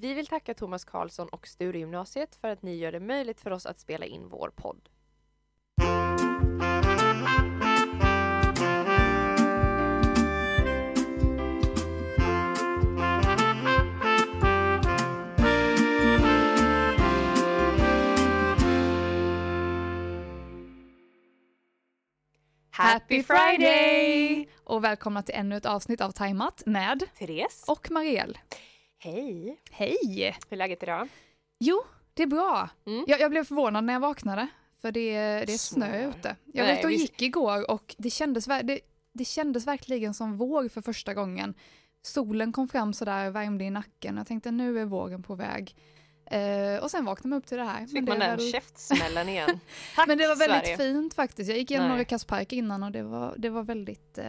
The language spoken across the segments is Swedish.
Vi vill tacka Thomas Karlsson och Sturegymnasiet för att ni gör det möjligt för oss att spela in vår podd. Happy Friday! Och välkomna till ännu ett avsnitt av Tajmat med Therese. och Marielle. Hej! Hej! Hur är läget idag? Jo, det är bra. Mm. Jag, jag blev förvånad när jag vaknade, för det, det är snö Snö. ute. Jag Nej, vet och visst. gick igår och det kändes, det, det kändes verkligen som vår för första gången. Solen kom fram sådär, värmde i nacken jag tänkte nu är våren på väg. Eh, och sen vaknade man upp till det här. Fick man det den väl- käftsmällen igen. Tack Men det var väldigt Sverige. fint faktiskt. Jag gick igenom Nej. några Kasspark innan och det var, det var väldigt eh,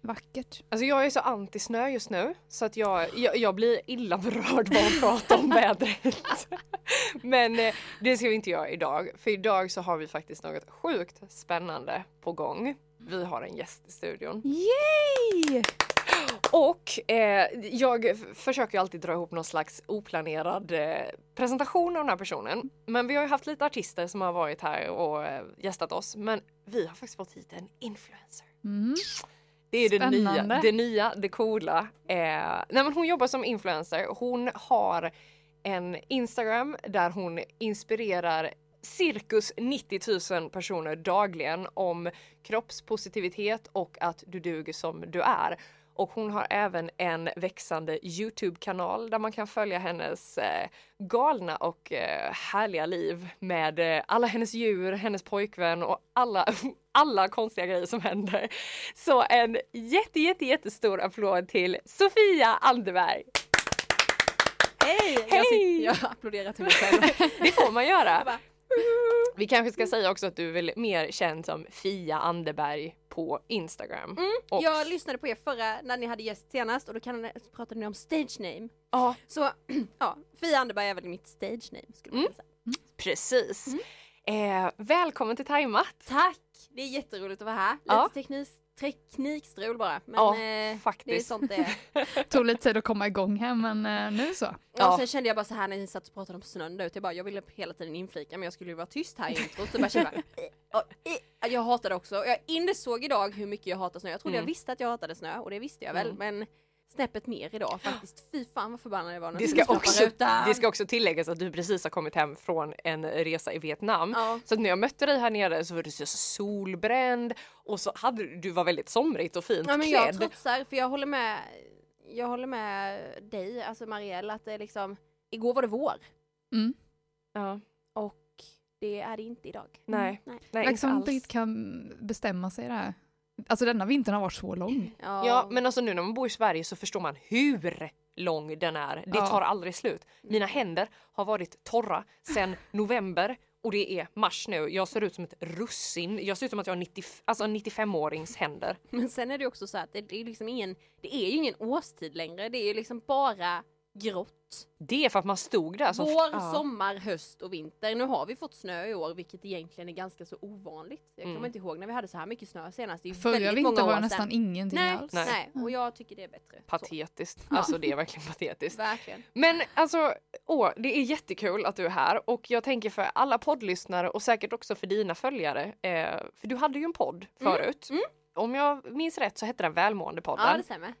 vackert. Alltså jag är så anti-snö just nu så att jag, jag, jag blir illa berörd bara att prata om vädret. Men eh, det ska vi inte göra idag för idag så har vi faktiskt något sjukt spännande på gång. Vi har en gäst i studion. Yay! Och eh, jag försöker alltid dra ihop någon slags oplanerad eh, presentation av den här personen. Men vi har ju haft lite artister som har varit här och eh, gästat oss. Men vi har faktiskt fått hit en influencer. Mm. Det är det nya, det nya, det coola. Eh, nej men hon jobbar som influencer. Hon har en Instagram där hon inspirerar cirkus 90 000 personer dagligen om kroppspositivitet och att du duger som du är. Och hon har även en växande Youtube-kanal där man kan följa hennes eh, galna och eh, härliga liv med eh, alla hennes djur, hennes pojkvän och alla, alla konstiga grejer som händer. Så en jätte, jätte, jättestor applåd till Sofia Anderberg. Hej! Hej! Jag, sitter, jag applåderar till mig själv. Det får man göra. Vi kanske ska säga också att du är väl mer känd som Fia Anderberg på Instagram. Och- Jag lyssnade på er förra när ni hade gäst senast och då kan, pratade ni om stage name. Ja, Så ja, Fia Anderberg är väl mitt stage name skulle man Mm. säga. precis. Mm. Eh, välkommen till Tajmat. Tack! Det är jätteroligt att vara här. Lite Ja. teknik, teknikstrul bara. Men Ja, eh, det är faktiskt. sånt det är. Tog lite tid att komma igång här men eh, nu så. Ja. Och sen kände jag bara så här när ni satt och pratade om snön där ute, jag bara jag ville hela tiden inflika men jag skulle ju vara tyst här i introt. Så bara kände jag, bara, eh, eh, jag hatar det också. Jag insåg idag hur mycket jag hatar snö. Jag trodde Mm. jag visste att jag hatade snö och det visste jag väl Mm. men snäppet mer idag faktiskt. Fy fan vad förbannad jag var när Det jag ska, också, rutan. det ska också tilläggas att du precis har kommit hem från en resa i Vietnam. Ja. Så att när jag mötte dig här nere så var du så solbränd och så hade du, var väldigt somrigt och fint Ja men jag klädd. trotsar för jag håller med Jag håller med dig, alltså Marielle att det är liksom Igår var det vår Mm. Ja, och det är det inte idag. nej, Nej. nej Verkar inte som alls. inte riktigt kan bestämma sig där. Alltså denna vintern har varit så lång. Ja, Ja men alltså nu när man bor i Sverige så förstår man hur lång den är. Det Ja. tar aldrig slut. Mina händer har varit torra sedan november och det är mars nu. Jag ser ut som ett russin. Jag ser ut som att jag har 90, alltså en 95-årings händer. Men sen är det också så att det, det är liksom ingen Det är ju ingen årstid längre, det är ju liksom bara grått. Det är för att man stod där som... Vår, Ja. sommar, höst och vinter. Nu har vi fått snö i år vilket egentligen är ganska så ovanligt. Jag kommer Mm. inte ihåg när vi hade så här mycket snö senast. Det är Förra vintern var det nästan sedan. ingenting Nej, alls. Nej. nej, och jag tycker det är bättre. Så. Patetiskt. Alltså det är verkligen patetiskt. Verkligen. Men alltså, åh, det är jättekul att du är här och jag tänker för alla poddlyssnare och säkert också för dina följare. Eh, för du hade ju en podd Mm, förut. mm. Om jag minns rätt så hette den Välmåendepodden. Ja det stämmer.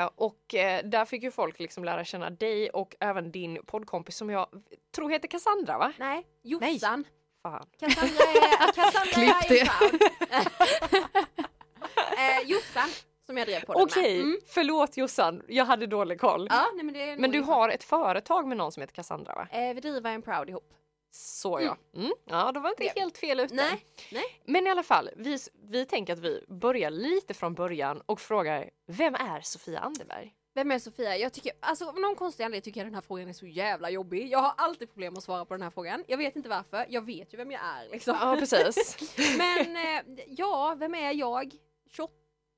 Eh, och eh, där fick ju folk liksom lära känna dig och även din poddkompis som jag tror heter Cassandra va? Nej, Jossan. Fan. Cassandra är, Cassandra Klipp det. eh, Jossan som jag drev på Okej. Mm. förlåt Jossan, jag hade dålig koll. Ja, nej, men det är Men du har ett företag med någon som heter Cassandra va? Eh, vi driver en proud ihop. Så ja. Mm. Ja, då var inte helt fel ute. Nej, nej. Men i alla fall, vi, vi tänker att vi börjar lite från början och frågar Vem är Sofia Anderberg? Vem är Sofia? Jag tycker, alltså av någon konstig anledning tycker jag den här frågan är så jävla jobbig. Jag har alltid problem att svara på den här frågan. Jag vet inte varför. Jag vet ju vem jag är liksom. Ja, precis. Men eh, ja, vem är jag? 28,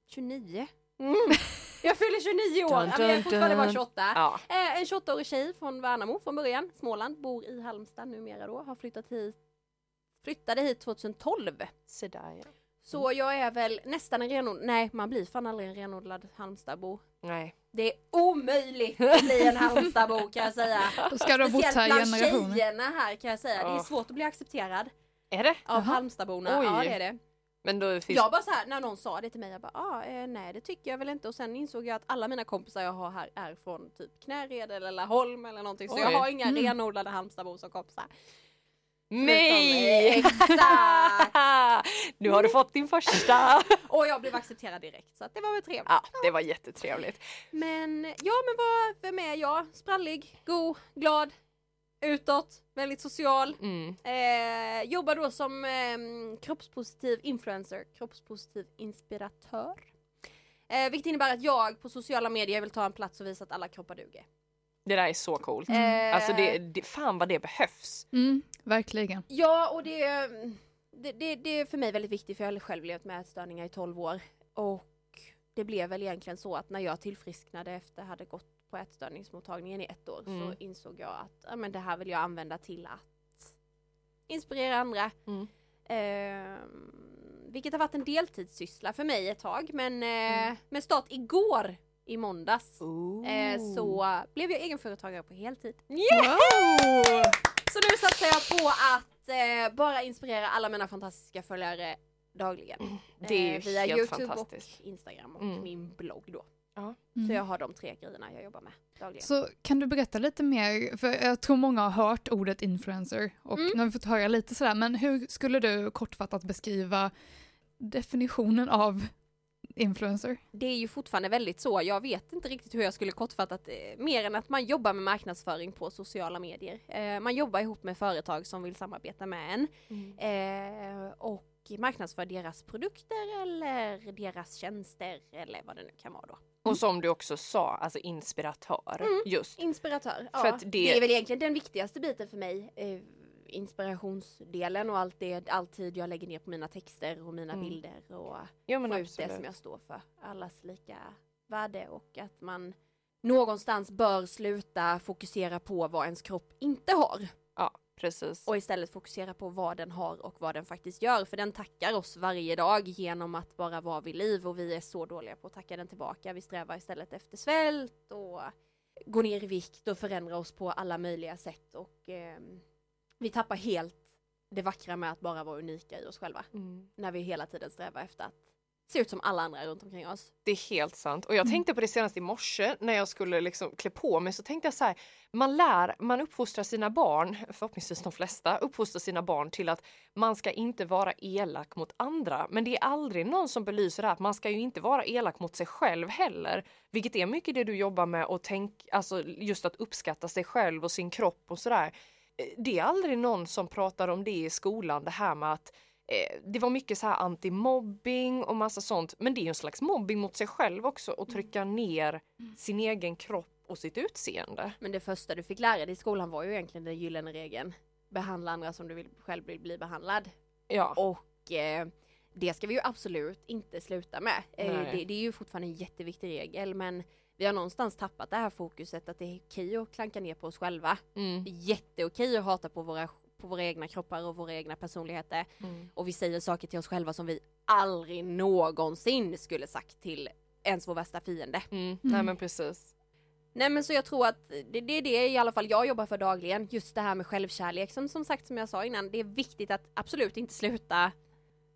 29? Mm. Jag fyller 29 år, Dun, men jag är dun, fortfarande bara dun. 28. Ja. Eh, en 28-årig tjej från Värnamo från början, Småland, bor i Halmstad numera då, har flyttat hit Flyttade hit 2012. Se där ja. Så jag är väl nästan en renodlad, nej man blir fan aldrig en renodlad Halmstadbo. Nej. Det är omöjligt att bli en Halmstadbo kan jag säga. Då ska du ha bott här i generationer. tjejerna här kan jag säga. Det är svårt att bli accepterad Är det? av. Halmstadborna. Ja det är det. Men då finns Jag bara så här, när någon sa det till mig, jag bara ah, eh, nej det tycker jag väl inte och sen insåg jag att alla mina kompisar jag har här är från typ Knäred eller Laholm eller någonting så Oj. jag har inga Mm. renodlade Halmstadbor som kompisar. Nej! Exakt! nu har du fått din första! Och jag blev accepterad direkt så att det var väl trevligt. Ja, det var jättetrevligt. Men ja men vad, vem är jag? Sprallig, god, glad, utåt, väldigt social. Mm. Eh, jobbar då som eh, kroppspositiv influencer, kroppspositiv inspiratör. Eh, vilket innebär att jag på sociala medier vill ta en plats och visa att alla kroppar duger. Det där är så coolt. Eh, Alltså det, det, fan vad det behövs. Mm, verkligen. Ja och det, det, det, det är för mig väldigt viktigt för jag har själv levt med ätstörningar i 12 år. Och det blev väl egentligen så att när jag tillfrisknade efter hade gått på ätstörningsmottagningen i ett år Mm. så insåg jag att ja, men det här vill jag använda till att inspirera andra. Mm. Ehm, vilket har varit en deltidssyssla för mig ett tag men eh, Mm. med start igår i måndags eh, så blev jag egenföretagare på heltid. Wow! Så nu satsar jag på att eh, bara inspirera alla mina fantastiska följare dagligen. Det är Eh, via helt Youtube fantastiskt. och Instagram och Mm. min blogg då. Mm. Så jag har de tre grejerna jag jobbar med dagligen. Så kan du berätta lite mer, för jag tror många har hört ordet influencer och Mm. nu har vi fått höra lite sådär, men hur skulle du kortfattat beskriva definitionen av influencer? Det är ju fortfarande väldigt så, jag vet inte riktigt hur jag skulle kortfattat eh, mer än att man jobbar med marknadsföring på sociala medier. Eh, man jobbar ihop med företag som vill samarbeta med en Mm. eh, och marknadsför deras produkter eller deras tjänster eller vad det nu kan vara då. Och som du också sa, alltså inspiratör. Mm. Just. Inspiratör, För ja. det... det- är väl egentligen den viktigaste biten för mig. Eh, inspirationsdelen och allt det, all tid jag lägger ner på mina texter och mina Mm. bilder och Ja få ut det som jag står för. Allas lika värde och att man någonstans bör sluta fokusera på vad ens kropp inte har Ja, precis. och istället fokusera på vad den har och vad den faktiskt gör. För den tackar oss varje dag genom att bara vara vid liv och vi är så dåliga på att tacka den tillbaka. Vi strävar istället efter svält och gå ner i vikt och förändra oss på alla möjliga sätt och ehm, vi tappar helt det vackra med att bara vara unika i oss själva. Mm. När vi hela tiden strävar efter att se ut som alla andra runt omkring oss. Det är helt sant. Och jag Mm. tänkte på det senast i morse när jag skulle liksom klä på mig så tänkte jag så här, man lär, man uppfostrar sina barn, förhoppningsvis de flesta, uppfostrar sina barn till att man ska inte vara elak mot andra. Men det är aldrig någon som belyser det här att man ska ju inte vara elak mot sig själv heller. Vilket är mycket det du jobbar med och tänk, alltså just att uppskatta sig själv och sin kropp och sådär. Eh, Det är aldrig någon som pratar om det i skolan, det här med att det var mycket så här anti-mobbing och massa sånt. Men det är ju en slags mobbing mot sig själv också att trycka ner sin egen kropp och sitt utseende. Men det första du fick lära dig i skolan var ju egentligen den gyllene regeln. Behandla andra som du vill, själv vill bli behandlad. Ja, Och eh, det ska vi ju absolut inte sluta med. Eh, det, det är ju fortfarande en jätteviktig regel men vi har någonstans tappat det här fokuset att det är okej att klanka ner på oss själva. mm, jätteokej att hata på våra, på våra egna kroppar och våra egna personligheter. mm. Och vi säger saker till oss själva som vi aldrig någonsin skulle sagt till ens vår värsta fiende. Mm. Nej men precis. Nej men så jag tror att det, det är det i alla fall jag jobbar för dagligen. Just det här med självkärlek som, som sagt som jag sa innan. Det är viktigt att absolut inte sluta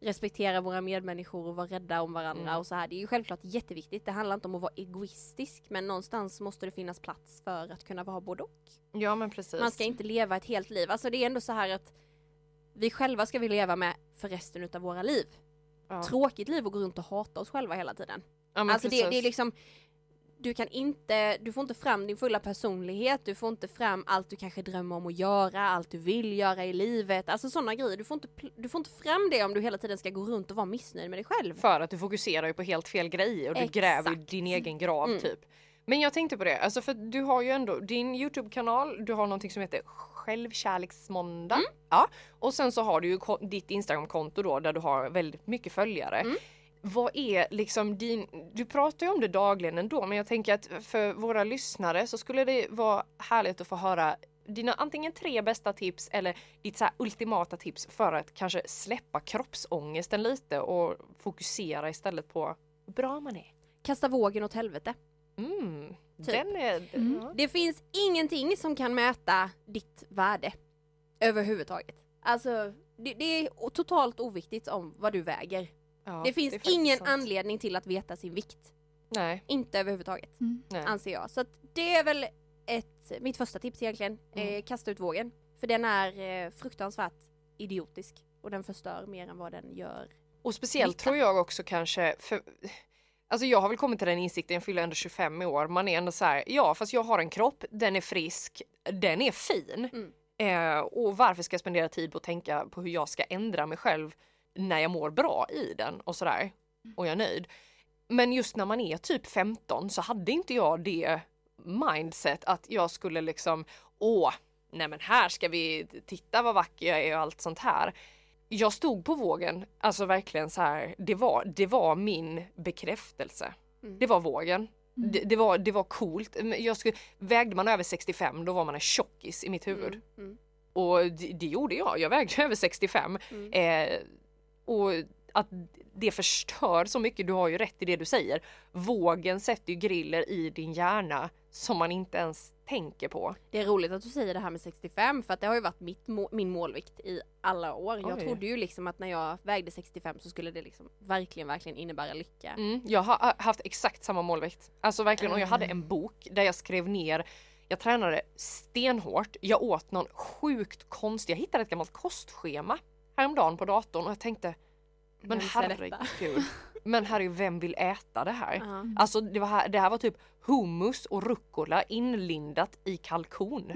respektera våra medmänniskor och vara rädda om varandra Mm. och så här. Det är ju självklart jätteviktigt. Det handlar inte om att vara egoistisk men någonstans måste det finnas plats för att kunna vara både och. Ja men precis. Man ska inte leva ett helt liv. Alltså det är ändå så här att vi själva ska vi leva med för resten utav våra liv. ja. Tråkigt liv att gå runt och hata oss själva hela tiden. ja, Alltså det, det är liksom du kan inte, du får inte fram din fulla personlighet, du får inte fram allt du kanske drömmer om att göra, allt du vill göra i livet, alltså sådana grejer. Du får, inte, du får inte fram det om du hela tiden ska gå runt och vara missnöjd med dig själv. För att du fokuserar ju på helt fel grejer och du Exakt. gräver din egen grav Mm. typ. Men jag tänkte på det, alltså för du har ju ändå din Youtube-kanal, du har någonting som heter Självkärleksmåndag. Mm. Ja. Och sen så har du ju ditt Instagram-konto då där du har väldigt mycket följare. Mm. Vad är liksom din, du pratar ju om det dagligen ändå men jag tänker att för våra lyssnare så skulle det vara härligt att få höra dina antingen tre bästa tips eller ditt så här ultimata tips för att kanske släppa kroppsångesten lite och fokusera istället på hur bra man är. Kasta vågen åt helvete. Mm, Typ. den är... Mm. ja. Det finns ingenting som kan mäta ditt värde. Överhuvudtaget. Alltså, det, det är totalt oviktigt om vad du väger. Ja, det finns faktiskt ingen sant. anledning till att veta sin vikt. Nej, Inte överhuvudtaget, Mm. anser jag. Så att det är väl ett, mitt första tips egentligen. Mm. Eh, kasta ut vågen. För den är eh, fruktansvärt idiotisk. Och den förstör mer än vad den gör. Och speciellt Nytta. tror jag också kanske för Alltså jag har väl kommit till den insikten, jag fyller ändå 25 i år, man är ändå så här, ja fast jag har en kropp, den är frisk, den är fin. Mm. Eh, och varför ska jag spendera tid på att tänka på hur jag ska ändra mig själv när jag mår bra i den och sådär. Och jag är nöjd. Men just när man är typ 15 så hade inte jag det mindset att jag skulle liksom, åh, nej men här ska vi titta vad vacker jag är och allt sånt här. Jag stod på vågen, alltså verkligen så här, det var, det var min bekräftelse. Mm. Det var vågen. Mm. Det, det, var, det var coolt. Jag skulle, vägde man över 65 då var man en tjockis i mitt huvud. Mm, mm, Och det, det gjorde jag, jag vägde över 65. mm. Eh, och att det förstör så mycket, du har ju rätt i det du säger. Vågen sätter ju griller i din hjärna som man inte ens tänker på. Det är roligt att du säger det här med 65 för att det har ju varit mitt må- min målvikt i alla år. Jag Oj. trodde ju liksom att när jag vägde 65 så skulle det liksom verkligen, verkligen innebära lycka. Mm, jag har haft exakt samma målvikt. Alltså verkligen, och jag hade en bok där jag skrev ner jag tränade stenhårt. Jag åt någon sjukt konstig, jag hittade ett gammalt kostschema häromdagen på datorn och jag tänkte men herregud, men herregud vem vill äta det här? Ja. Alltså det, var här, det här var typ hummus och rucola inlindat i kalkon.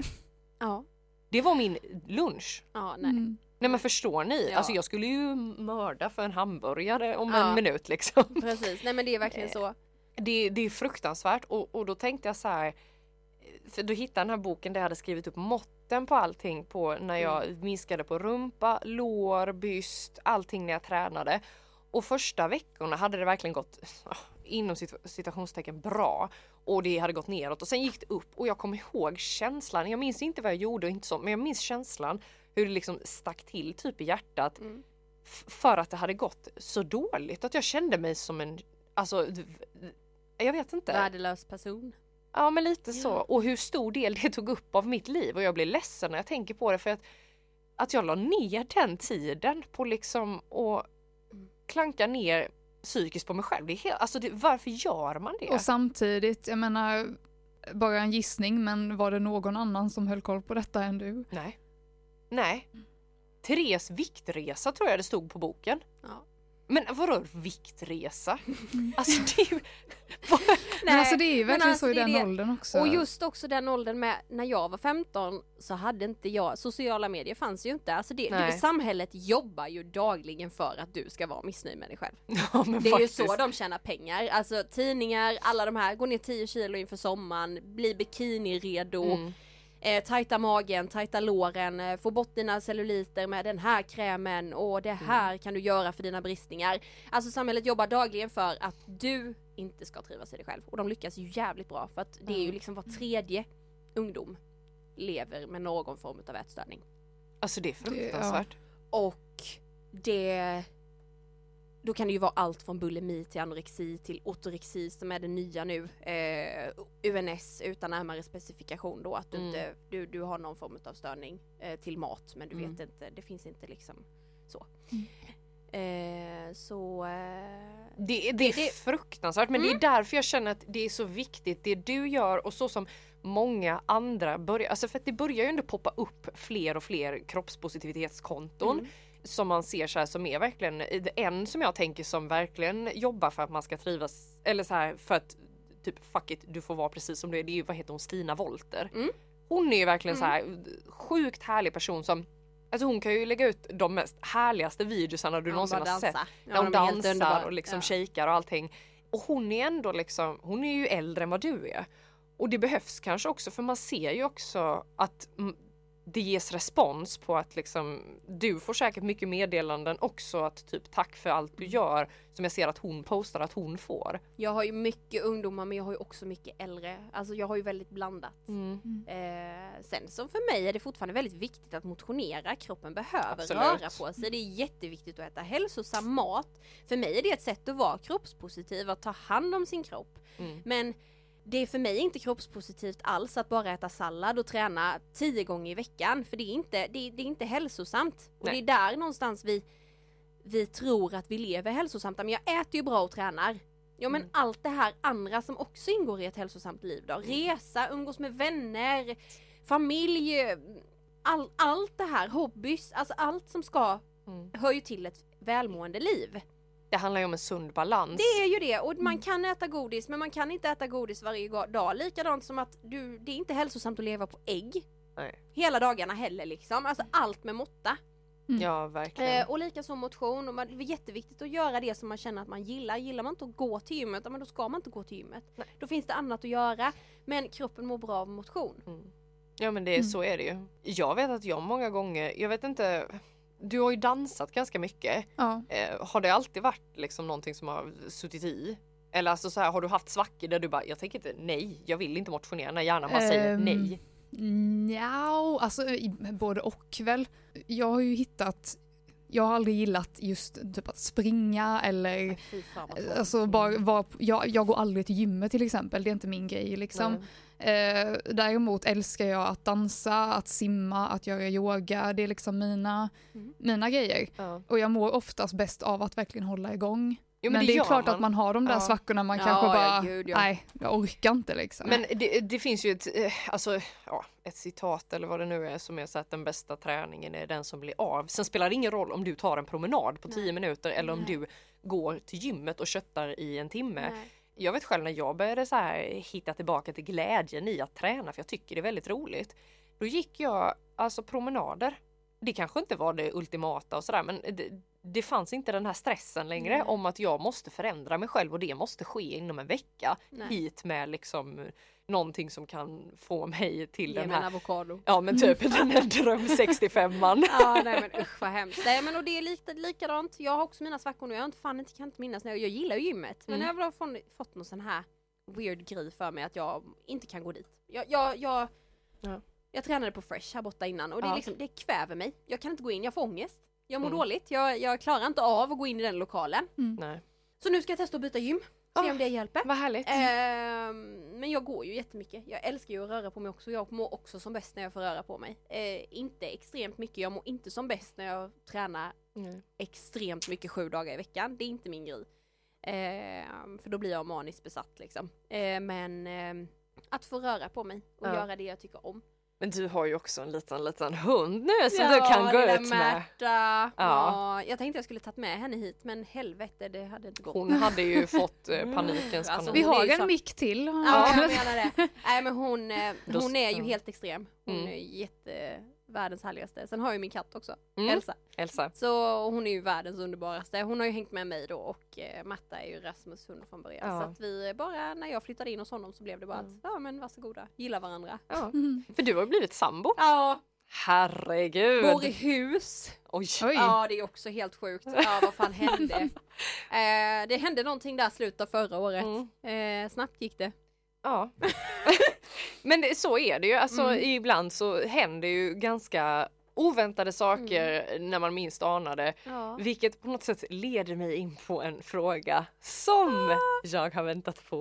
Ja. Det var min lunch. ja, nej. Mm. Nej men förstår ni? Ja. Alltså jag skulle ju mörda för en hamburgare om Ja. en minut liksom. Precis, nej men det är verkligen Eh, så. Det, det är fruktansvärt och, och då tänkte jag så här. För då hittade jag den här boken där jag hade skrivit upp måtten på allting på när jag minskade på rumpa, lår, byst, allting när jag tränade. Och första veckorna hade det verkligen gått ah, inom cit- citationstecken bra och det hade gått neråt och sen gick det upp och jag kommer ihåg känslan. Jag minns inte vad jag gjorde och inte så, men jag minns känslan hur det liksom stack till typ i hjärtat Mm. för att det hade gått så dåligt att jag kände mig som en, alltså jag vet inte. Värdelös person. Ja men lite så. Ja. Och hur stor del det tog upp av mitt liv och jag blir ledsen när jag tänker på det för att, att jag la ner den tiden på liksom att Mm. klanka ner psykiskt på mig själv. Det är helt, alltså det, varför gör man det? Och samtidigt, jag menar, bara en gissning, men var det någon annan som höll koll på detta än du? Nej. Nej. Therese viktresa tror jag det stod på boken. Ja. Men vadå viktresa? Alltså det är ju... vad- Men alltså det är ju verkligen alltså så i den det. åldern också. Och just också den åldern med, när jag var 15 så hade inte jag, sociala medier fanns ju inte. Alltså det, det, Nej. samhället jobbar ju dagligen för att du ska vara missnöjd med dig själv. Ja, Det är faktiskt. ju så de tjänar pengar. Alltså tidningar, alla de här, går ner 10 kilo inför sommaren, blir bikiniredo, Mm. Eh, tajta magen, tajta låren, eh, få bort dina celluliter med den här krämen och det här kan du göra för dina bristningar. Alltså samhället jobbar dagligen för att du inte ska trivas i dig själv och de lyckas ju jävligt bra för att det är ju Mm. liksom var tredje ungdom lever med någon form av ätstörning. Alltså det är fruktansvärt. Och det... Då kan det ju vara allt från bulimi till anorexi till ortorexi som är det nya nu. Eh, UNS utan närmare specifikation då att du, Mm. inte, du, du har någon form av störning eh, till mat men du Mm. vet inte, det finns inte liksom så. Mm. Eh, så... Eh, Det, är- det är det- fruktansvärt men Mm. det är därför jag känner att det är så viktigt det du gör och så som många andra börjar, alltså för att det börjar ju ändå poppa upp fler och fler kroppspositivitetskonton mm. Som man ser så här som är verkligen en som jag tänker som verkligen jobbar för att man ska trivas eller så här för att typ fuck it du får vara precis som du är. Det är ju vad heter hon Stina Wolter. Mm. Hon är ju verkligen så här sjukt härlig person som Alltså hon kan ju lägga ut de mest härligaste videosarna du Ja, någonsin har sett. När Ja, hon dansar och liksom Ja. shakar och allting. Och hon är ändå liksom, hon är ju äldre än vad du är. Och det behövs kanske också för man ser ju också att mm, det ges respons på att liksom du får säkert mycket meddelanden också att typ tack för allt du gör som jag ser att hon postar att hon får. Jag har ju mycket ungdomar men jag har ju också mycket äldre. Alltså jag har ju väldigt blandat. Mm. Eh, sen så för mig är det fortfarande väldigt viktigt att motionera. Kroppen behöver Absolut. röra på sig. Det är jätteviktigt att äta hälsosam mat. För mig är det ett sätt att vara kroppspositiv, att ta hand om sin kropp. Mm. Men det är för mig inte kroppspositivt alls att bara äta sallad och träna tio gånger i veckan. För det är inte, det är, det är inte hälsosamt. Och Nej. det är där någonstans vi, vi tror att vi lever hälsosamt. Men jag äter ju bra och tränar. Ja men Mm. allt det här andra som också ingår i ett hälsosamt liv då. Resa, umgås med vänner, familj, all, allt det här, hobbys, alltså allt som ska, Mm. hör ju till ett välmående liv. Det handlar ju om en sund balans. Det är ju det och man kan äta godis men man kan inte äta godis varje dag. Likadant som att du, det är inte hälsosamt att leva på ägg Nej. hela dagarna heller liksom. Alltså allt med måtta. Ja verkligen. Eh, och likaså motion. Och man, det är jätteviktigt att göra det som man känner att man gillar. Gillar man inte att gå till gymmet, men då ska man inte gå till gymmet. Nej. Då finns det annat att göra. Men kroppen mår bra av motion. Mm. Ja men det, Mm. så är det ju. Jag vet att jag många gånger, jag vet inte, du har ju dansat ganska mycket. Ja. Eh, har det alltid varit liksom någonting som har suttit i? Eller alltså så här, har du haft svackor där du bara, jag tänker inte, nej, jag vill inte motionera när hjärnan bara säger Ehm, nej. Nja, alltså både och väl. Jag har ju hittat, jag har aldrig gillat just typ att springa eller Fy fan tråkigt. Alltså bara vara, jag, jag går aldrig till gymmet till exempel, det är inte min grej liksom. Nej. Eh, däremot älskar jag att dansa, att simma, att göra yoga, det är liksom mina, Mm. mina grejer. Ja. Och jag mår oftast bäst av att verkligen hålla igång. Jo, men, det är gör klart att man har de där Ja. svackorna man Ja, kanske bara, gud, nej jag orkar inte liksom. Men det, det finns ju ett, eh, alltså, ja, ett citat eller vad det nu är som är så att den bästa träningen är den som blir av. Sen spelar det ingen roll om du tar en promenad på Nej. 10 minuter eller om Nej. du går till gymmet och köttar i en timme. Nej. Jag vet själv när jag började så här hitta tillbaka till glädjen i att träna för jag tycker det är väldigt roligt. Då gick jag alltså promenader. Det kanske inte var det ultimata och sådär men det, det fanns inte den här stressen längre Nej. om att jag måste förändra mig själv och det måste ske inom en vecka. Nej. Hit med liksom någonting som kan få mig till Ge den mig en här, avokado. ja men typ den här dröm 65an. Ja nej men usch vad hemskt. Nej men och det är lite likadant. Jag har också mina svackor nu. Jag har inte, fan inte, kan inte minnas när jag, jag gillar ju gymmet. Men Mm. jag har väl fått, fått någon sån här weird grej för mig att jag inte kan gå dit. Jag, jag, jag, Ja. jag tränade på Fresh här borta innan och det, är Ja. liksom, det kväver mig. Jag kan inte gå in, jag får ångest. Jag mår Mm. dåligt, jag, jag klarar inte av att gå in i den lokalen. Nej. Så nu ska jag testa att byta gym. Se om det hjälper. Vad härligt. Ehm, men jag går ju jättemycket. Jag älskar ju att röra på mig också. Jag mår också som bäst när jag får röra på mig. Eh, inte extremt mycket. Jag mår inte som bäst när jag tränar Nej. extremt mycket sju dagar i veckan. Det är inte min grej. Ehm, för då blir jag maniskt besatt liksom. Ehm, men ehm, att få röra på mig och Ja. göra det jag tycker om. Men du har ju också en liten liten hund nu som du kan gå ut med. Märta. Ja. Ja. jag tänkte jag skulle tagit med henne hit men helvete det hade inte gått. Hon hade ju fått eh, panikens Alltså, panik. Vi hon är har en så- mick till. Ja, jag menar det. Nej men hon, eh, hon är ju ja. helt extrem. Hon Mm. är jätte, världens härligaste. Sen har jag min katt också, Mm. Elsa. Elsa. Så hon är ju världens underbaraste. Hon har ju hängt med mig då och eh, Matta är ju Rasmus hund från början. Ja. Så att vi bara, när jag flyttade in hos honom så blev det bara Mm. att, ja men varsågoda, gillar varandra. Ja. Mm. För du har ju blivit sambo. Ja, Herregud. bor i hus. Oj. Oj. Ja det är också helt sjukt. Ja vad fan hände? eh, det hände någonting där slutet av förra året. Mm. Eh, snabbt gick det. Ja. Men det, så är det ju. Alltså Mm. ibland så händer ju ganska oväntade saker när man minst anar det. Ja. Vilket på något sätt leder mig in på en fråga som jag har väntat på.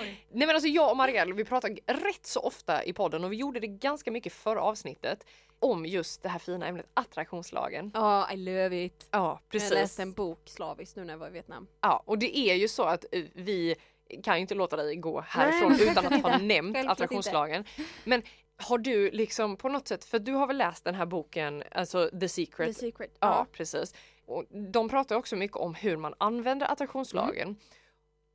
Oj. Nej men alltså jag och Marielle vi pratar rätt så ofta i podden och vi gjorde det ganska mycket förra avsnittet om just det här fina ämnet attraktionslagen. Ja, I love it. Ja Jag precis. läste en bok slaviskt nu när jag var i Vietnam. Ja och det är ju så att eh, vi kan ju inte låta dig gå härifrån Nej, utan att ha nämnt attraktionslagen. Men har du liksom på något sätt, för du har väl läst den här boken, alltså The Secret? The Secret. Ja, precis. Och de pratar också mycket om hur man använder attraktionslagen.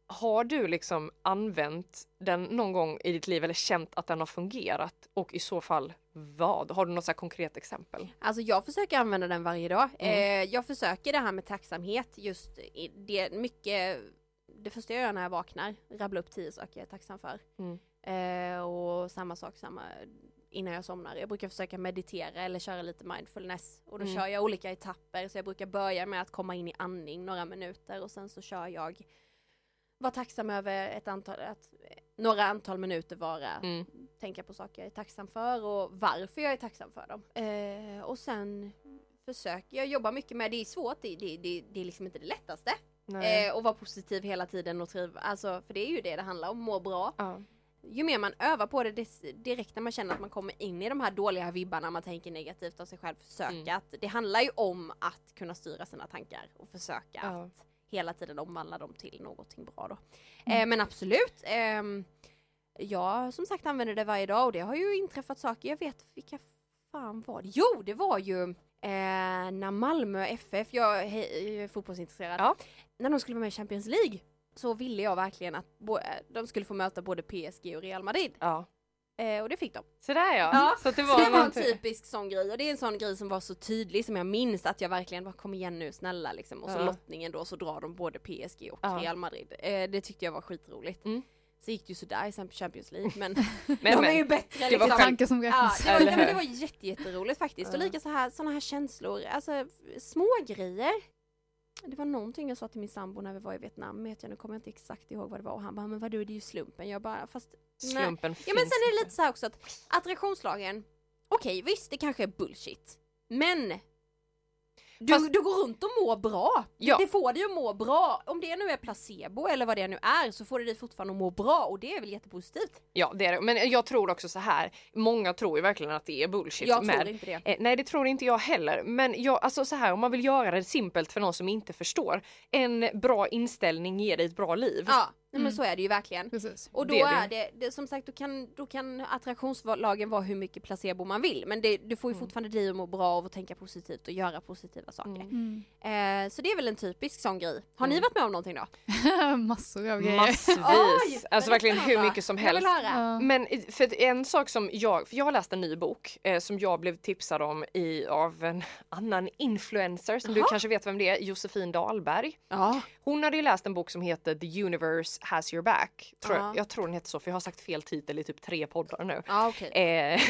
Har du liksom använt den någon gång i ditt liv eller känt att den har fungerat? Och i så fall vad? Har du något så konkret exempel? Alltså jag försöker använda den varje dag. Mm. Eh, jag försöker det här med tacksamhet, just det mycket, det första jag gör när jag vaknar, rabbla upp tio saker jag är tacksam för. Mm. Eh, och samma sak samma, innan jag somnar. Jag brukar försöka meditera eller köra lite mindfulness. Och då Mm. kör jag olika etapper. Så jag brukar börja med att komma in i andning några minuter och sen så kör jag vara tacksam över ett antal, att, några antal minuter vara Mm. tänka på saker jag är tacksam för och varför jag är tacksam för dem. Eh, och sen försöker jag jobba mycket med, det är svårt, det, det, det, det är liksom inte det lättaste. Eh, och vara positiv hela tiden och triv, alltså för det är ju det det handlar om, må bra. Ja. Ju mer man övar på det direkt när man känner att man kommer in i de här dåliga vibbarna, man tänker negativt av sig själv, försöka Mm. att, det handlar ju om att kunna styra sina tankar och försöka Ja. att hela tiden omvandla dem till någonting bra då. Eh, men absolut, ehm, jag som sagt använder det varje dag och det har ju inträffat saker, jag vet vilka fan var det? Jo, det var ju eh, när Malmö FF, jag är he- fotbollsintresserad, Ja. när de skulle vara med i Champions League så ville jag verkligen att bo- eh, de skulle få möta både PSG och Real Madrid. ja. Eh, och det fick de. Så där ja. Ja, Så det Så var, det var en typisk sån grej och det är en sån grej som var så tydlig som jag minns att jag verkligen bara kom igen nu snälla liksom. Och så Ja. lottningen då så drar de både PSG och Ja. Real Madrid. Eh, det tyckte jag var skitroligt. Mm. Så gick det ju sådär i Champions League men, men, de är men, ju bättre det var liksom. Tanken som Ja, räknas. det var, det var jätte, jätteroligt faktiskt. Och Ja. lika så här, såna här känslor, alltså små grejer. Det var någonting jag sa till min sambo när vi var i Vietnam, vet jag, nu kommer jag inte exakt ihåg vad det var och han bara, men vadå det är ju slumpen. Jag bara, fast nej. slumpen Ja men finns sen är det lite så här också att attraktionslagen, okej visst det kanske är bullshit, men du, Fast- du går runt och mår bra. Ja. Det får dig att må bra. Om det nu är placebo eller vad det nu är så får det dig fortfarande att må bra och det är väl jättepositivt. Ja det är det. Men jag tror också så här. Många tror ju verkligen att det är bullshit jag med tror inte det. Eh, nej det tror inte jag heller. Men jag, alltså så här, om man vill göra det simpelt för någon som inte förstår. En bra inställning ger dig ett bra liv. Ja, nej, men Mm. så är det ju verkligen. Precis. Och då Det är det. är det, det, som sagt, då kan, då kan attraktionslagen vara hur mycket placebo man vill. Men det, du får ju Mm. fortfarande dig att må bra av att tänka positivt och göra positiva saker. Mm. Mm. Eh, så det är väl en typisk sån grej. Har ni Mm. varit med om någonting då? Massor av grejer. Massvis. Oj, alltså verkligen hur mycket som Jag vill helst. höra. Ja. Men i- för en sak som jag, för jag har läst en ny bok eh, som jag blev tipsad om i, av en annan influencer som du Jaha. kanske vet vem det är, Josefin Dahlberg. Ja. Hon hade ju läst en bok som heter The Universe has your back. Tror Ja. jag, jag tror den heter så för jag har sagt fel titel i typ tre poddar nu. Ja okej. Eh,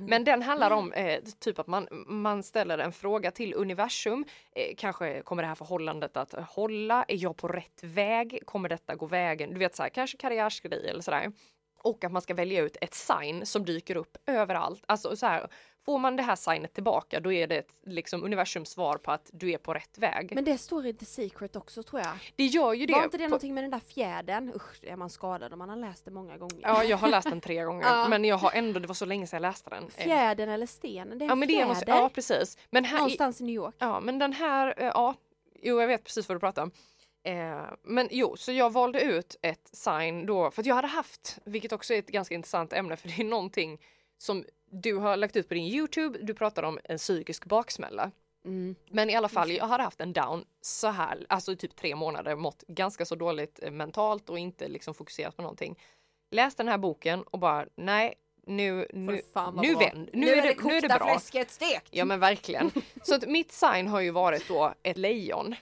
men den handlar om eh, typ att man, man ställer en fråga till universum. Eh, kanske kommer det här förhållandet att hålla? Är jag på rätt väg? Kommer detta gå vägen? Du vet så här, kanske karriärsgrej eller sådär. Och att man ska välja ut ett sign som dyker upp överallt. Alltså så här, får man det här signet tillbaka då är det ett, liksom universums svar på att du är på rätt väg. Men det står i The Secret också tror jag. det gör ju det. Var inte det på- någonting med den där fjädern? Usch, är man skadad om man har läst det många gånger. Ja, jag har läst den tre gånger, Ja. men jag har ändå, det var så länge sedan jag läste den. Fjädern eller stenen, det är en Ja, men det är, fjäder. ja precis. Men här, Någonstans i New York. Ja, men den här, eh, ja, jo jag vet precis vad du pratar om. Eh, men jo, så jag valde ut ett sign då, för att jag hade haft, vilket också är ett ganska intressant ämne, för det är någonting som du har lagt ut på din Youtube, du pratar om en psykisk baksmälla. Mm. Men i alla fall, jag hade haft en down så här, alltså i typ tre månader, mått ganska så dåligt eh, mentalt och inte liksom fokuserat på någonting. Läste den här boken och bara, nej, nu, nu, nu, vänd, nu, är det, nu är det bra. fläsket stekt. Ja men verkligen. Så att mitt sign har ju varit då ett lejon.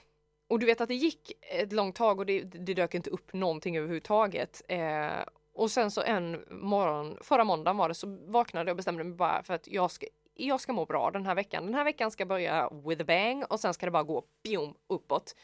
Och du vet att det gick ett långt tag och det, det dök inte upp någonting överhuvudtaget. Eh, och sen så en morgon, förra måndagen var det, så vaknade jag och bestämde mig bara för att jag ska, jag ska må bra den här veckan. Den här veckan ska börja with a bang och sen ska det bara gå pium, uppåt.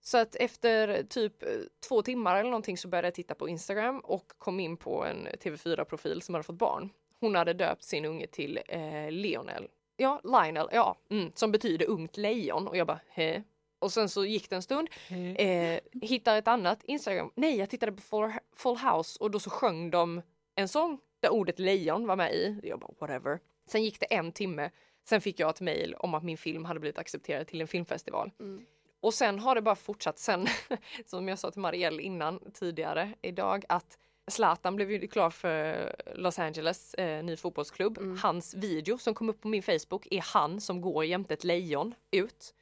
Så att efter typ eh, två timmar eller någonting så började jag titta på Instagram och kom in på en TV4-profil som hade fått barn. Hon hade döpt sin unge till eh, Lionel. Ja, Lionel, ja, mm, som betyder ungt lejon och jag bara hä? Och sen så gick det en stund, eh, hittar ett annat Instagram. Nej, jag tittade på Full, Full House och då så sjöng de en sång där ordet lejon var med i. Jag bara whatever. Sen gick det en timme. Sen fick jag ett mejl om att min film hade blivit accepterad till en filmfestival. Mm. Och sen har det bara fortsatt sen, som jag sa till Marielle innan tidigare idag, att Zlatan blev ju klar för Los Angeles, eh, ny fotbollsklubb. Mm. Hans video som kom upp på min Facebook är han som går jämte ett lejon ut.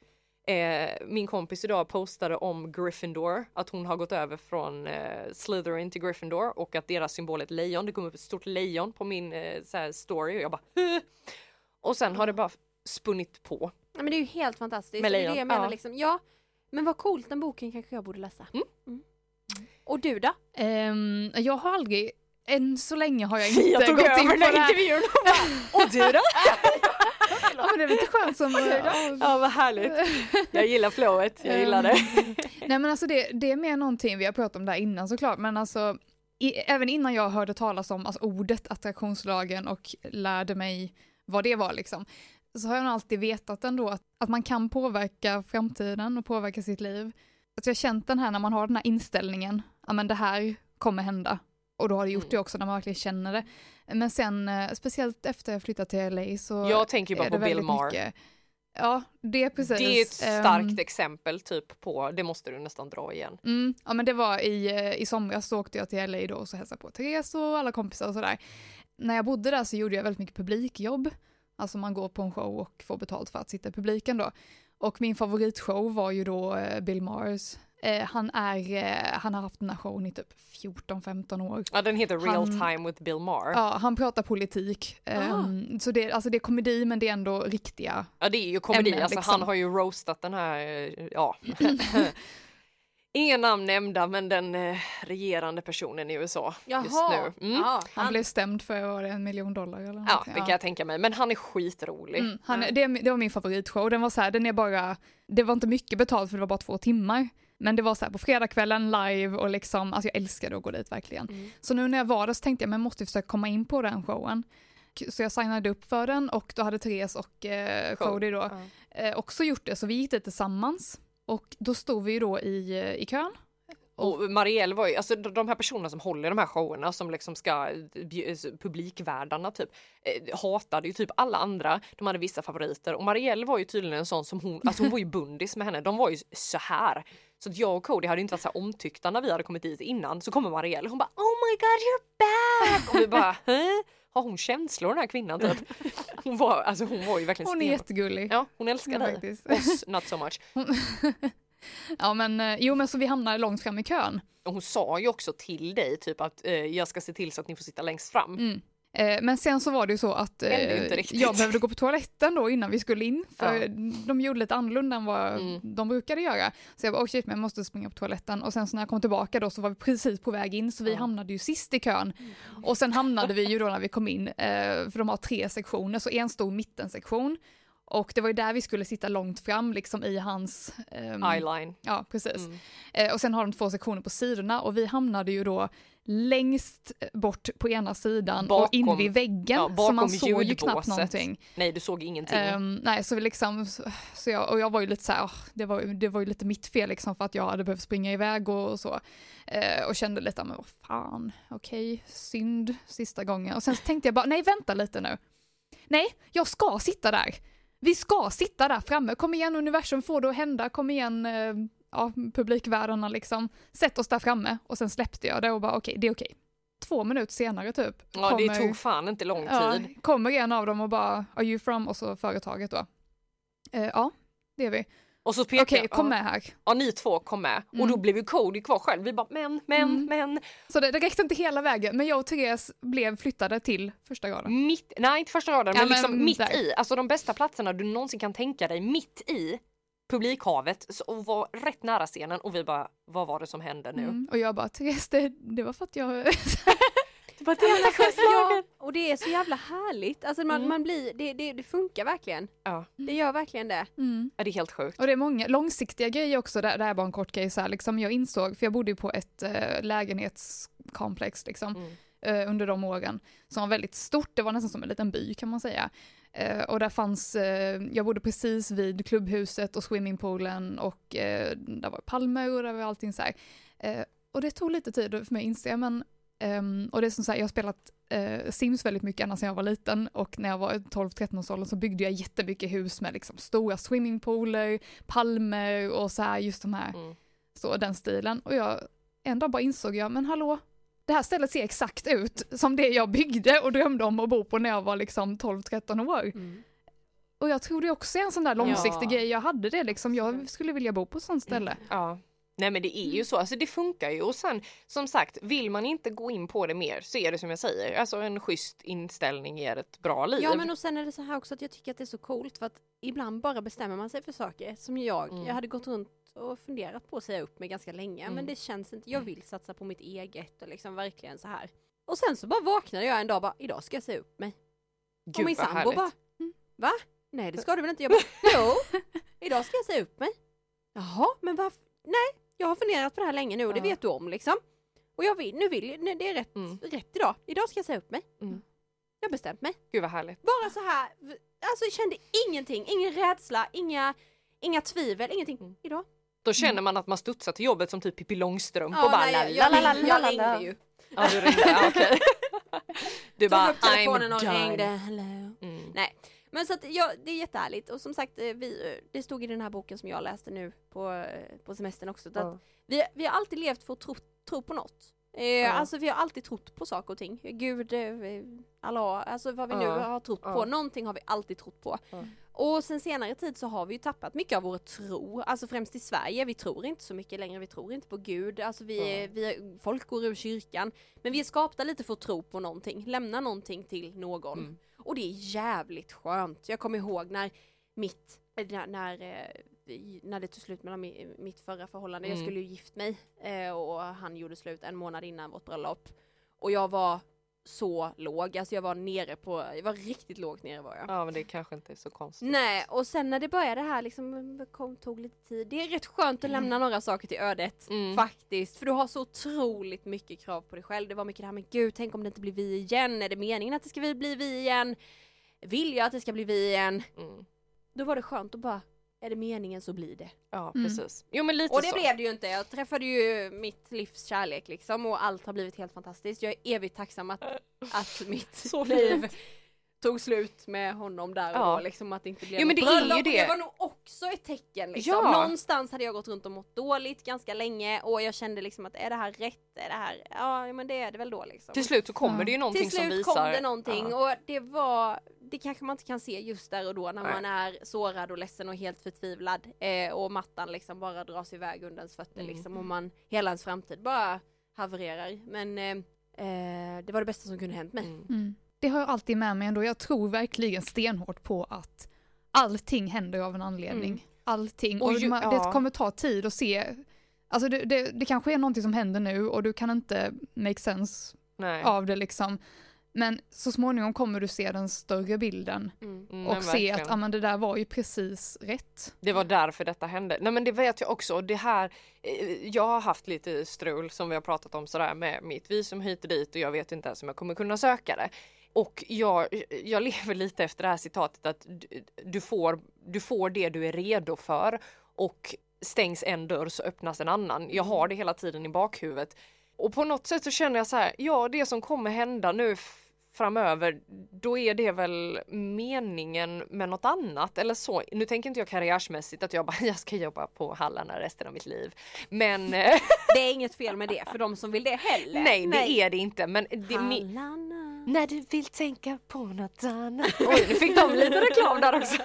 Eh, min kompis idag postade om Gryffindor, att hon har gått över från eh, Slytherin till Gryffindor och att deras symbol är ett lejon. Det kom upp ett stort lejon på min eh, så story och jag bara "Huh?" Och sen har det bara spunnit på. Ja, men det är ju helt fantastiskt. Med det är lejon, det jag menar ja. liksom. Ja, men vad coolt, den boken kanske jag borde läsa. Mm. Mm. Och du då? Ehm, jag har aldrig än så länge har jag inte tog gått in på den det här här. intervjun och bara, och du då? Ja, men det är lite skönt som... ja, Ja vad härligt. Jag gillar flowet, jag gillar det. Nej men alltså det, det är mer någonting, vi har pratat om det här innan såklart, men alltså i, även innan jag hörde talas om alltså, ordet attraktionslagen och lärde mig vad det var liksom, så har jag nog alltid vetat ändå att, att man kan påverka framtiden och påverka sitt liv. Att jag har känt den här när man har den här inställningen, ja men det här kommer hända. Och då har det gjort Mm. det också när man verkligen känner det. Men sen, eh, speciellt efter jag flyttade till LA så Jag tänker ju bara på Bill Maher. mycket- Ja, det är precis. Det är ett Ehm, starkt exempel typ på, det måste du nästan dra igen. Mm, ja men det var i, eh, i somras så åkte jag till LA då och så hälsade på Therese och alla kompisar och sådär. När jag bodde där så gjorde jag väldigt mycket publikjobb. Alltså man går på en show och får betalt för att sitta i publiken då. Och min favoritshow var ju då eh, Bill Mars. Eh, han, är, eh, han har haft den här showen i typ 14-15 år. Ja den heter Real Han- Time with Bill Maher. Ja, han pratar politik. Ehm, så det, alltså det är komedi men det är ändå riktiga Ja det är ju komedi, ämnen, alltså liksom. han har ju roastat den här, eh, ja. Inga namn nämnda men den eh, regerande personen i USA just Jaha, nu. Mm. ja, Han blev stämd för var det en miljon dollar eller Ja, någonting. det kan jag tänka mig. Men han är skitrolig. Mm, han, är- det, det var min favoritshow, den var så här, den är bara, det var inte mycket betalt för det var bara två timmar. Men det var så här på fredagskvällen live och liksom, alltså jag älskade att gå dit verkligen. Mm. Så nu när jag var där så tänkte jag, men jag måste försöka komma in på den showen. Så jag signade upp för den och då hade Therese och eh. Cody då Ja. eh, också gjort det, så vi gick dit tillsammans. Och då stod vi ju då i, eh, i kön. Och Marielle var ju, alltså de här personerna som håller de här showerna som liksom ska, bj- publikvärdarna typ, eh, hatade ju typ alla andra. De hade vissa favoriter och Marielle var ju tydligen en sån som hon, alltså hon var ju bundis med henne. De var ju så här. Så att jag och Cody hade inte varit så här omtyckta när vi hade kommit dit innan. Så kommer Marielle hon bara Oh my god you're back! Och vi bara Hä? Har hon känslor den här kvinnan typ? Hon var, alltså hon var ju verkligen Hon är stenhård. jättegullig. Ja, hon älskar dig. faktiskt. Oss not so much. Ja men, eh, jo men så vi hamnade långt fram i kön. Och hon sa ju också till dig typ att eh, jag ska se till så att ni får sitta längst fram. Mm. Eh, Men sen så var det ju så att eh, jag behövde gå på toaletten då innan vi skulle in, för Ja. de gjorde lite annorlunda än vad Mm. de brukade göra. Så jag bara, oh shit, men jag måste springa på toaletten. Och sen så när jag kom tillbaka då så var vi precis på väg in, så vi Ja. hamnade ju sist i kön. Och sen hamnade vi ju då när vi kom in, eh, för de har tre sektioner, så en stor mittensektion. Och det var ju där vi skulle sitta långt fram, liksom i hans... ehm, Eyeline. Ja, precis. Mm. Eh, och sen har de två sektioner på sidorna och vi hamnade ju då längst bort på ena sidan och Bakom- in vid väggen. ja, så man såg ju knappt ljudbåset. någonting. Nej du såg ingenting. Ehm, nej, så vi liksom, så, jag, och jag var ju lite så här, "Åh, det var, det var ju lite mitt fel liksom för att jag hade behövt springa iväg och, och så. Eh, och kände lite, men vad fan, okej, synd sista gången. Och sen tänkte jag bara, nej vänta lite nu. Nej, jag ska sitta där. Vi ska sitta där framme, kom igen universum, får det att hända, kom igen, eh, ja, publikvärdarna liksom. Sätt oss där framme. Och sen släppte jag det och bara, okej, det är okej. Två minuter senare typ. ja det kommer- tog fan inte lång Ja, tid. kommer en av dem och bara, are you from? Och så företaget då. Eh, ja, det är vi. Och så pekade Okej, jag, kom med här. ja ni två kom med. Och Mm. då blev ju Cody kvar själv. Vi bara men, men, Mm. men. Så det, det räckte inte hela vägen, men jag och Therese blev flyttade till första graden. Mitt, nej inte första raden Ja, men men liksom mitt där. i. Alltså de bästa platserna du någonsin kan tänka dig. Mitt i publikhavet och var rätt nära scenen och vi bara vad var det som hände nu? Mm. Och jag bara, Therese, det, det var för att jag... Det var Ja, men alltså, attraktionslagen. ja, och det är så jävla härligt. Alltså man, Mm. man blir, det, det, det funkar verkligen. Ja. Det gör verkligen det. Mm. ja, det är helt sjukt. Och det är många långsiktiga grejer också, det, det här är bara en kort grej så här, liksom jag insåg, för jag bodde ju på ett eh, lägenhetskomplex liksom, Mm. eh, under de åren, som var väldigt stort, det var nästan som en liten by kan man säga. Eh, och där fanns, jag bodde precis vid klubbhuset och swimmingpoolen och där var palmer och där var allting så här. Och det tog lite tid för mig att inse, men ehm, och det är som så här, jag har spelat eh, Sims väldigt mycket ända sedan jag var liten och när jag var 12-13 års ålder så byggde jag jättemycket hus med liksom stora swimmingpooler, palmer och så här just de här, Mm. så den stilen. Och jag, en dag bara insåg jag, men hallå, det här stället ser exakt ut som det jag byggde och drömde om att bo på när jag var liksom 12-13 år. Och jag tror det också är en sån där långsiktig Ja. grej, jag hade det liksom, jag skulle vilja bo på ett sånt ställe. Ja. Nej men det är ju så, alltså det funkar ju och sen som sagt vill man inte gå in på det mer så är det som jag säger, alltså en schysst inställning ger ett bra liv. Ja men och sen är det så här också att jag tycker att det är så coolt för att ibland bara bestämmer man sig för saker som jag, Mm. jag hade gått runt och funderat på att säga upp mig ganska länge Mm. men det känns inte, jag vill satsa på mitt eget och liksom verkligen så här. Och sen så bara vaknade jag en dag och bara, idag ska jag säga upp mig. Gud och min sambo härligt. bara, va? Nej det ska du väl inte? Jag bara, jo, idag ska jag säga upp mig. Jaha, men varför? Nej, jag har funderat på det här länge nu och det vet du om liksom. Och jag vill, nu vill nej, det är rätt, Mm. rätt idag. Idag ska jag säga upp mig. Mm. Jag har bestämt mig. Gud vad härligt. Bara så här, alltså jag kände ingenting, ingen rädsla, inga, inga tvivel, ingenting. Mm. Idag. Då känner man att man studsar till jobbet som typ Pippi Långstrump Ja, och bara nej, jag, ringde- jag ju. Ja du ringde, okej. Du bara Tog upp telefonen I'm och done. ringde. Hello. Mm. Nej, men så att ja, det är jättehärligt och som sagt, eh, vi, eh, det stod i den här boken som jag läste nu på, eh, på semestern också, att Ja. vi, vi har alltid levt för att tro, tro på något. Eh, Alltså vi har alltid trott på saker och ting. Gud, Allah, alltså vad vi nu Ja. har trott Ja. på, någonting har vi alltid trott på. Ja. Och sen senare tid så har vi ju tappat mycket av vår tro, alltså främst i Sverige, vi tror inte så mycket längre, vi tror inte på Gud, alltså vi, Ja. vi folk går ur kyrkan, men vi är skapta lite för att tro på någonting, lämna någonting till någon. Mm. Och det är jävligt skönt. Jag kommer ihåg när mitt, när, när, eh, när det tog slut mellan mi- mitt förra förhållande, jag Mm. skulle ju gift mig eh, och han gjorde slut en månad innan vårt bröllop. Och jag var så låg, alltså jag var nere på, jag var riktigt lågt nere var jag. Ja men det kanske inte är så konstigt. Nej, och sen när det började här liksom, kom, tog lite tid. Det är rätt skönt att lämna några saker till ödet. Mm. Faktiskt, för du har så otroligt mycket krav på dig själv. Det var mycket det här med gud, tänk om det inte blir vi igen? Är det meningen att det ska bli vi igen? Vill jag att det ska bli vi igen? Mm. Då var det skönt att bara, är det meningen så blir det. Ja Mm. precis. Jo men lite Och det så. blev det ju inte. Jag träffade ju mitt livs kärlek liksom och allt har blivit helt fantastiskt. Jag är evigt tacksam att, att mitt Så liv tog slut med honom där och Ja. då liksom att det inte blev Jo, men det är ju bröllop. Det. Det var nog också ett tecken liksom. Ja. Någonstans hade jag gått runt och mått dåligt ganska länge och jag kände liksom att är det här rätt? Är det här? Ja men det är det väl då liksom. Till slut så kommer Ja. det ju någonting Till som slut visar. kom det någonting Ja. och det var, det kanske man inte kan se just där och då när Nej. man är sårad och ledsen och helt förtvivlad eh, och mattan liksom bara dras iväg under ens fötter Mm. liksom och man, hela ens framtid bara havererar. Men eh, eh, det var det bästa som kunde hänt mig. Mm. Mm. Det har jag alltid med mig ändå. Jag tror verkligen stenhårt på att allting händer av en anledning. Mm. Allting. Och Och ju- man, ja. det kommer ta tid att se. Alltså det, det, det kanske är någonting som händer nu och du kan inte make sense Nej. av det liksom. Men så småningom kommer du se den större bilden Mm. Mm, och se verkligen. att ah, men det där var ju precis rätt. Det var därför detta hände. Nej men det vet jag också. Det här, eh, jag har haft lite strul som vi har pratat om sådär med mitt visum hit och dit och jag vet inte ens om jag kommer kunna söka det. Och jag, jag lever lite efter det här citatet att du, du, får, du får det du är redo för och stängs en dörr så öppnas en annan. Jag har det hela tiden i bakhuvudet. Och på något sätt så känner jag så här, ja det som kommer hända nu framöver, då är det väl meningen med något annat eller så. Nu tänker inte jag karriärsmässigt att jag bara, jag ska jobba på Hallarna resten av mitt liv. Men Det är inget fel med det för de som vill det heller. nej, det är det inte. Men det, Hallarna. när du vill tänka på något annat. Oj, nu fick de lite reklam där också.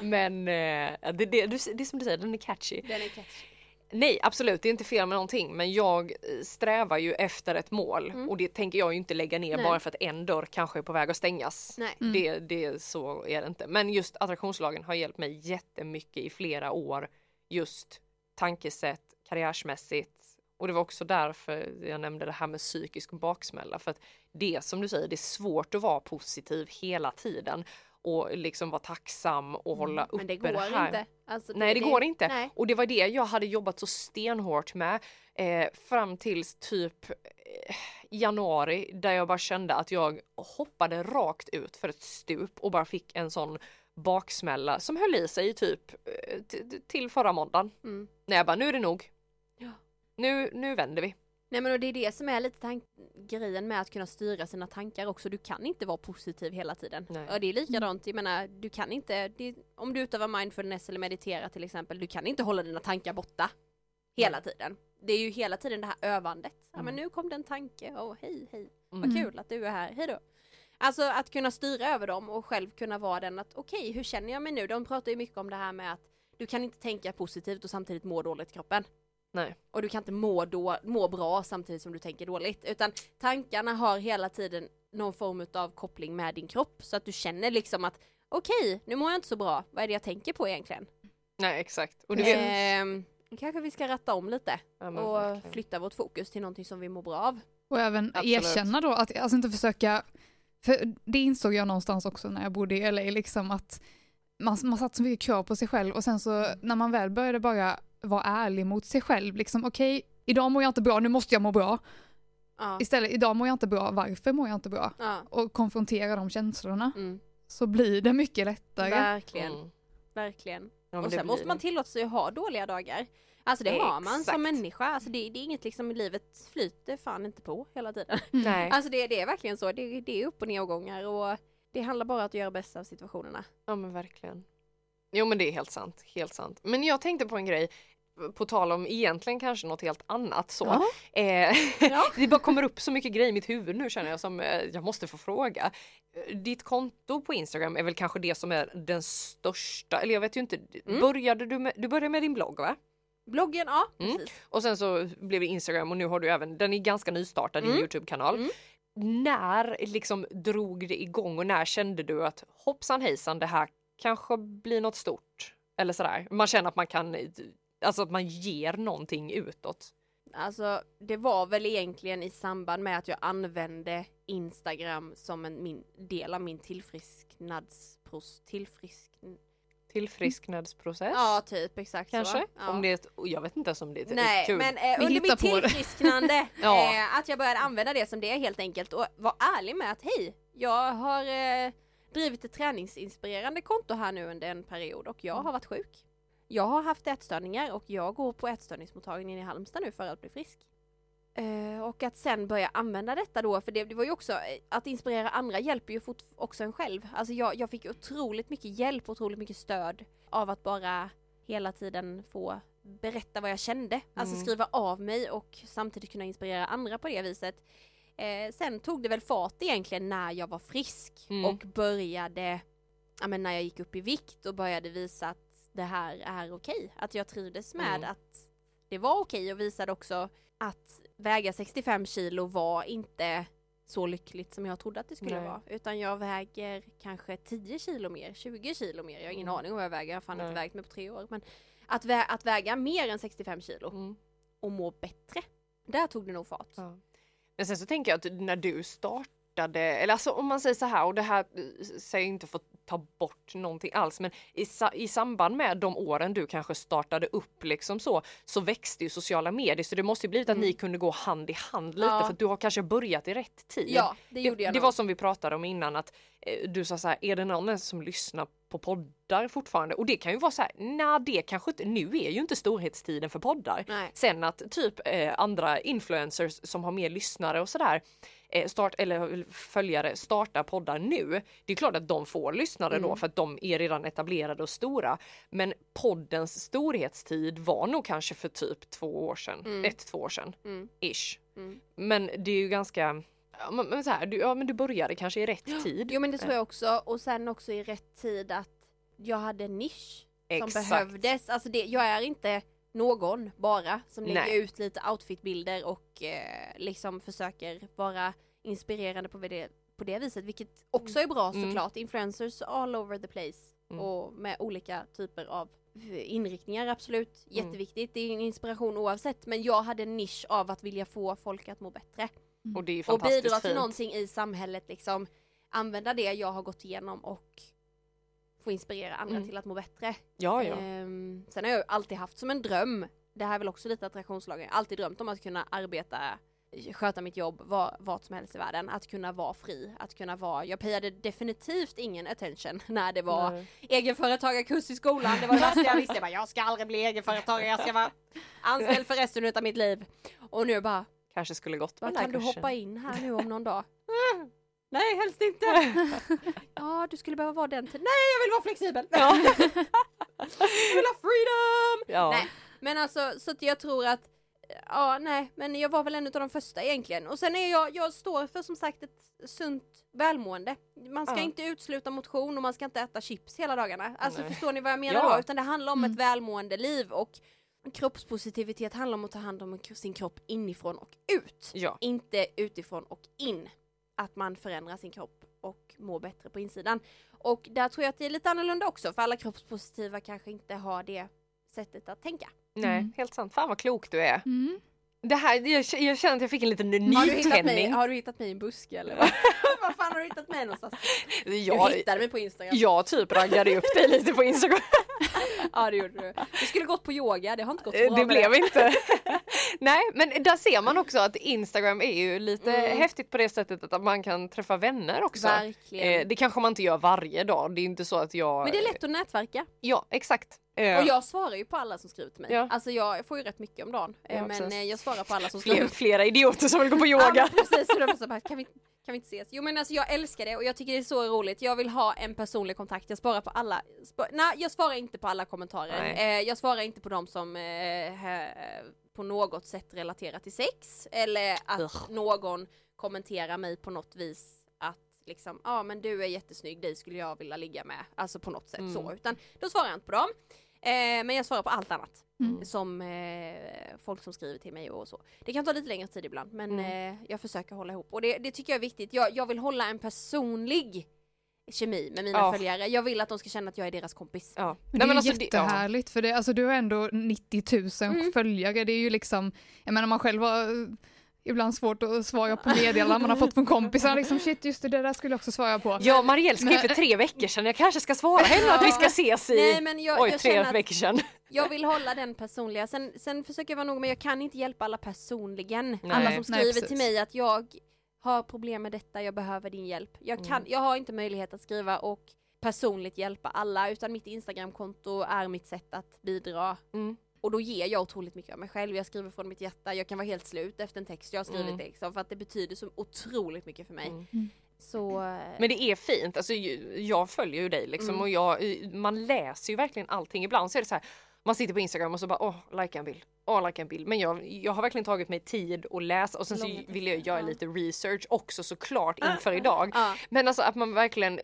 Men eh, det, det, det är som du säger, den är catchy. Den är catchy. Nej absolut, det är inte fel med någonting men jag eh, strävar ju efter ett mål Mm. och det tänker jag ju inte lägga ner Nej. bara för att en dörr kanske är på väg att stängas. Nej. Mm. Det, det så är det inte. Men just attraktionslagen har hjälpt mig jättemycket i flera år. Just tankesätt, karriärsmässigt. Och det var också därför jag nämnde det här med psykisk baksmälla. För att det som du säger, det är svårt att vara positiv hela tiden. Och liksom vara tacksam och hålla uppe Mm. Men det går det här. inte. Alltså, Nej det går inte. Nej. Och det var det jag hade jobbat så stenhårt med eh, fram tills typ eh, januari där jag bara kände att jag hoppade rakt ut för ett stup och bara fick en sån baksmälla som höll i sig typ eh, till förra måndagen. Mm. När jag bara, nu är det nog. Ja. Nu, nu vänder vi. Nej men och det är det som är lite grejen med att kunna styra sina tankar också. Du kan inte vara positiv hela tiden. Nej. Och det är likadant, jag menar du kan inte, det, om du utövar mindfulness eller mediterar till exempel, du kan inte hålla dina tankar borta hela tiden. Det är ju hela tiden det här övandet. Ja men Mm. nu kom det en tanke, åh hej hej, vad Mm. kul att du är här, hej då. Alltså att kunna styra över dem och själv kunna vara den att okej, hur känner jag mig nu? De pratar ju mycket om det här med att du kan inte tänka positivt och samtidigt må dåligt i kroppen. Nej. Och du kan inte må, då, må bra samtidigt som du tänker dåligt. Utan tankarna har hela tiden någon form av koppling med din kropp. Så att du känner liksom att okej, nu mår jag inte så bra. Vad är det jag tänker på egentligen? Nej exakt. Och du vet, Ehm, kanske vi ska ratta om lite ja, och verkligen. flytta vårt fokus till någonting som vi mår bra av. Och även Absolut. erkänna då, att alltså inte försöka, för det insåg jag någonstans också när jag bodde i LA, liksom att man, man satt så mycket krav på sig själv och sen så när man väl började bara vara ärlig mot sig själv, liksom okej, idag mår jag inte bra, nu måste jag må bra. Ja. Istället, idag mår jag inte bra, varför mår jag inte bra? Ja. Och konfrontera de känslorna, Mm. så blir det mycket lättare. Verkligen, Mm. verkligen. Ja, och sen måste man tillåta sig att ha dåliga dagar. Alltså det har man Exakt. som människa. Alltså det, det är inget liksom, livet flyter fan inte på hela tiden. Nej. Alltså det, det är verkligen så. Det, det är upp och nedgångar och det handlar bara om att göra bästa av situationerna. Ja men verkligen. Jo men det är helt sant, helt sant. Men jag tänkte på en grej, på tal om egentligen kanske något helt annat så. Ja. Eh, Ja. det bara kommer upp så mycket grejer i mitt huvud nu känner jag som eh, jag måste få fråga. Eh, Ditt konto på Instagram är väl kanske det som är den största, eller jag vet ju inte, Mm. började du med, du började med din blogg va? Bloggen, ja Mm. Och sen så blev det Instagram och nu har du även, den är ganska nystartad, din Mm. Youtube-kanal. Mm. När liksom drog det igång och när kände du att hoppsan hejsan det här kanske blir något stort? Eller sådär, man känner att man kan, alltså att man ger någonting utåt. Alltså det var väl egentligen i samband med att jag använde Instagram som en min, del av min tillfrisknadspros... Tillfrisk... Tillfrisknadsprocess? Ja typ exakt kanske? så. Ja. Om det är ett, jag vet inte ens om det är ett Nej, kul. men eh, Vi under hittar mitt tillfrisknande, Ja. eh, att jag började använda det som det är helt enkelt och var ärlig med att hej, jag har eh, drivit ett träningsinspirerande konto här nu under en period och jag Mm. har varit sjuk. Jag har haft ätstörningar och jag går på ätstörningsmottagningen i Halmstad nu för att bli frisk. Eh, och att sen börja använda detta då, för det, det var ju också, eh, att inspirera andra hjälper ju fort också en själv. Alltså jag, jag fick otroligt mycket hjälp, otroligt mycket stöd av att bara hela tiden få berätta vad jag kände. Alltså Mm. skriva av mig och samtidigt kunna inspirera andra på det viset. Eh, sen tog det väl fart egentligen när jag var frisk Mm. och började, ja men när jag gick upp i vikt och började visa att det här är okej. Att jag trivdes med Mm. att det var okej och visade också att väga 65 kilo var inte så lyckligt som jag trodde att det skulle Nej. vara. Utan jag väger kanske 10 kilo mer, 20 kilo mer. Jag har ingen Mm. aning om vad jag väger, jag har fan inte Nej. vägt mig på tre år. Men att, vä- att väga mer än 65 kilo Mm. och må bättre, där tog det nog fart. Ja. Men sen så tänker jag att när du startade, eller alltså om man säger så här och det här eh, säger inte för att ta bort någonting alls men i, i samband med de åren du kanske startade upp liksom så så växte ju sociala medier så det måste ju blivit att Mm. ni kunde gå hand i hand lite Ja. för du har kanske börjat i rätt tid. Ja, det det, gjorde jag det nog. var som vi pratade om innan att du sa så här, är det någon ens som lyssnar på poddar fortfarande? Och det kan ju vara så här, nej det kanske inte, nu är ju inte storhetstiden för poddar. Nej. Sen att typ eh, andra influencers som har mer lyssnare och sådär eh, start, eller följare startar poddar nu. Det är klart att de får lyssnare då Mm. för att de är redan etablerade och stora. Men poddens storhetstid var nog kanske för typ två år sedan, Mm. ett, två år sedan, Mm, ish. mm. Men det är ju ganska, men, men så här, du, ja men du började kanske i rätt tid. Jo men det tror jag också och sen också i rätt tid att jag hade en nisch som Exakt. behövdes. Alltså det, jag är inte någon bara som lägger Nej. ut lite outfitbilder och eh, liksom försöker vara inspirerande på det, på det viset vilket också är bra Mm. såklart. Influencers all over the place Mm. och med olika typer av inriktningar absolut. Mm. Jätteviktigt, det är en inspiration oavsett men jag hade en nisch av att vilja få folk att må bättre. Och det är ju Och fantastiskt bidra till fint. någonting i samhället liksom. Använda det jag har gått igenom och få inspirera andra Mm. till att må bättre. Ja, ja. Ehm, sen har jag alltid haft som en dröm, det här är väl också lite attraktionslagen, jag har alltid drömt om att kunna arbeta, sköta mitt jobb var, vart som helst i världen, att kunna vara fri, att kunna vara, jag payade definitivt ingen attention när det var Nej. egenföretagarkurs i skolan, det var det värsta jag visste, jag, bara, jag ska aldrig bli egenföretagare, jag ska vara anställd för resten av mitt liv. Och nu bara, Kanske skulle gått på den kan där du hoppa in här nu om någon dag? Nej, helst inte. ja, du skulle behöva vara den till. Nej, jag vill vara flexibel. Ja. jag vill ha freedom. Ja. Nej, men alltså så att jag tror att Ja, nej, men jag var väl en av de första egentligen. Och sen är jag, jag står för som sagt ett sunt välmående. Man ska Ja. inte utesluta motion och man ska inte äta chips hela dagarna. Alltså Nej. förstår ni vad jag menar Ja. då? Utan det handlar om Mm. ett välmående liv och kroppspositivitet handlar om att ta hand om sin kropp inifrån och ut ja. inte utifrån och in. Att man förändrar sin kropp och mår bättre på insidan. Och där tror jag att det är lite annorlunda också för alla kroppspositiva kanske inte har det sättet att tänka. Nej, Mm. helt sant. Fan vad klok du är. Mm. Det här, jag, jag känner att jag fick en liten Har du, nytändning. har du hittat mig i en buske eller? vad? Fan har du hittat mig någonstans? Du Jag, hittade mig på Instagram. jag typ raggade upp dig lite på Instagram. Ja det gjorde du. Du skulle gått på yoga, det har inte gått så Eh, bra Det blev inte. Nej, men där ser man också att Instagram är ju lite Mm. häftigt på det sättet att man kan träffa vänner också. Verkligen. Eh, det kanske man inte gör varje dag. Det är inte så att jag... Men det är lätt att nätverka. Ja, exakt. Eh, Och jag svarar ju på alla som skriver till mig. Ja. Alltså jag får ju rätt mycket om dagen. Eh, Ja, men precis. eh, jag svarar på alla som skriver. flera idioter som vill gå på Ja, yoga. men precis, så de så bara, kan, vi, kan vi inte ses? Jo men alltså jag älskar det och jag tycker det är så roligt. Jag vill ha en personlig kontakt. Jag svarar på alla. Sp nej, jag svarar inte på alla kommentarer. Eh, jag svarar inte på de som eh, på något sätt relaterar till sex. Eller att Ugh. någon kommenterar mig på något vis att liksom, ja men du är jättesnygg, dig skulle jag vilja ligga med. Alltså på något sätt Mm. så. Utan då svarar jag inte på dem. Eh, men jag svarar på allt annat. Mm. Som eh, folk som skriver till mig och så. Det kan ta lite längre tid ibland men Mm. eh, jag försöker hålla ihop. Och det, det tycker jag är viktigt. Jag, jag vill hålla en personlig kemi med mina Ja. följare. Jag vill att de ska känna att jag är deras kompis. Ja. Men det är ju alltså, ja. jättehärligt för det, alltså, du har ändå 90 000 Mm. följare. Det är ju liksom, jag menar man själv har ibland svårt att svara på meddelanden man har fått från kompisar. Liksom, shit just det, det där skulle jag också svara på. Ja, Marielle skrev för tre veckor sedan. Jag kanske ska svara henne att vi ska ses i... Nej men jag, Oj, jag tre känner att veckor sedan. jag vill hålla den personliga. Sen, sen försöker jag vara noga men jag kan inte hjälpa alla personligen. Nej. Alla som Nej, skriver precis. till mig att jag har problem med detta, jag behöver din hjälp. Jag, kan, Mm. jag har inte möjlighet att skriva och personligt hjälpa alla utan mitt Instagramkonto är mitt sätt att bidra Mm. Och då ger jag otroligt mycket av mig själv. Jag skriver från mitt hjärta. Jag kan vara helt slut efter en text jag har skrivit Mm. liksom, för att det betyder så otroligt mycket för mig. Mm. Mm. Så... eh, Men det är fint, alltså, jag följer ju dig liksom Mm. och jag, man läser ju verkligen allting. Ibland så är det så här, man sitter på Instagram och så bara åh, likea en bild, åh, likea en bild. Men jag, jag har verkligen tagit mig tid att läsa och sen så Långa vill jag göra lite research också såklart inför idag. ja. Men alltså att man verkligen,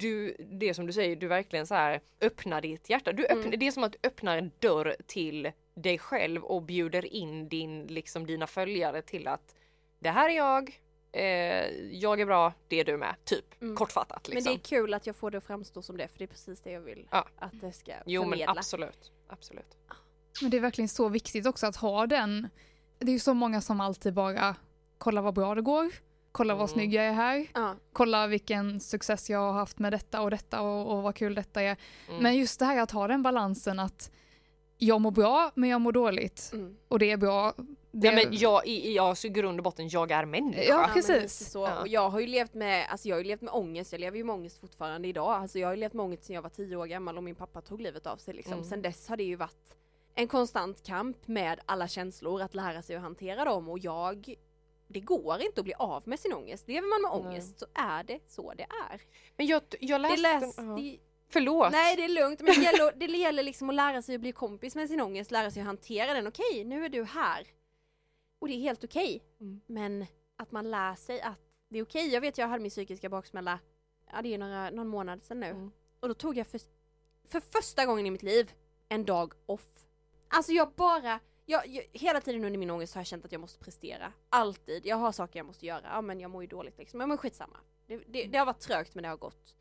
du, det som du säger, du verkligen så här öppnar ditt hjärta. Du öppnar, Mm. Det är som att du öppnar en dörr till dig själv och bjuder in din, liksom dina följare till att det här är jag, eh, jag är bra, det är du med, typ. Mm. Kortfattat Men liksom. det är kul att jag får det att framstå som det för det är precis det jag vill Ja. att det ska Jo men förmedla. absolut, absolut. Men det är verkligen så viktigt också att ha den. Det är ju så många som alltid bara kollar vad bra det går, kolla vad Mm. snygg jag är här, Ja. kolla vilken success jag har haft med detta och detta och, och vad kul detta är. Mm. Men just det här att ha den balansen att jag mår bra men jag mår dåligt Mm. och det är bra. Det, Ja, men jag, i, i, alltså, i grund och botten, jag är människa. Ja, precis. Så. Ja. Och jag har ju levt med, alltså jag har ju levt med ångest, jag lever ju med ångest fortfarande idag. Alltså jag har ju levt med ångest sedan jag var tio år gammal och min pappa tog livet av sig liksom. Mm. Sen dess har det ju varit en konstant kamp med alla känslor, att lära sig att hantera dem och jag det går inte att bli av med sin ångest. Lever man med Nej. ångest så är det så det är. Men jag, jag läste... läs, ja. det, Förlåt. nej det är lugnt, men det gäller, det gäller liksom att lära sig att bli kompis med sin ångest, lära sig att hantera den. Okej, nu är du här. Och det är helt okej. Mm. Men att man lär sig att det är okej. Jag vet jag hade min psykiska baksmälla, ja det är några, någon månad sedan nu. Mm. Och då tog jag för, för första gången i mitt liv en dag off. Alltså jag bara, jag, jag, hela tiden under min ångest har jag känt att jag måste prestera. Alltid. Jag har saker jag måste göra. Ja men jag mår ju dåligt liksom. Ja, Men skitsamma. Det, det, det har varit trögt men det har gått.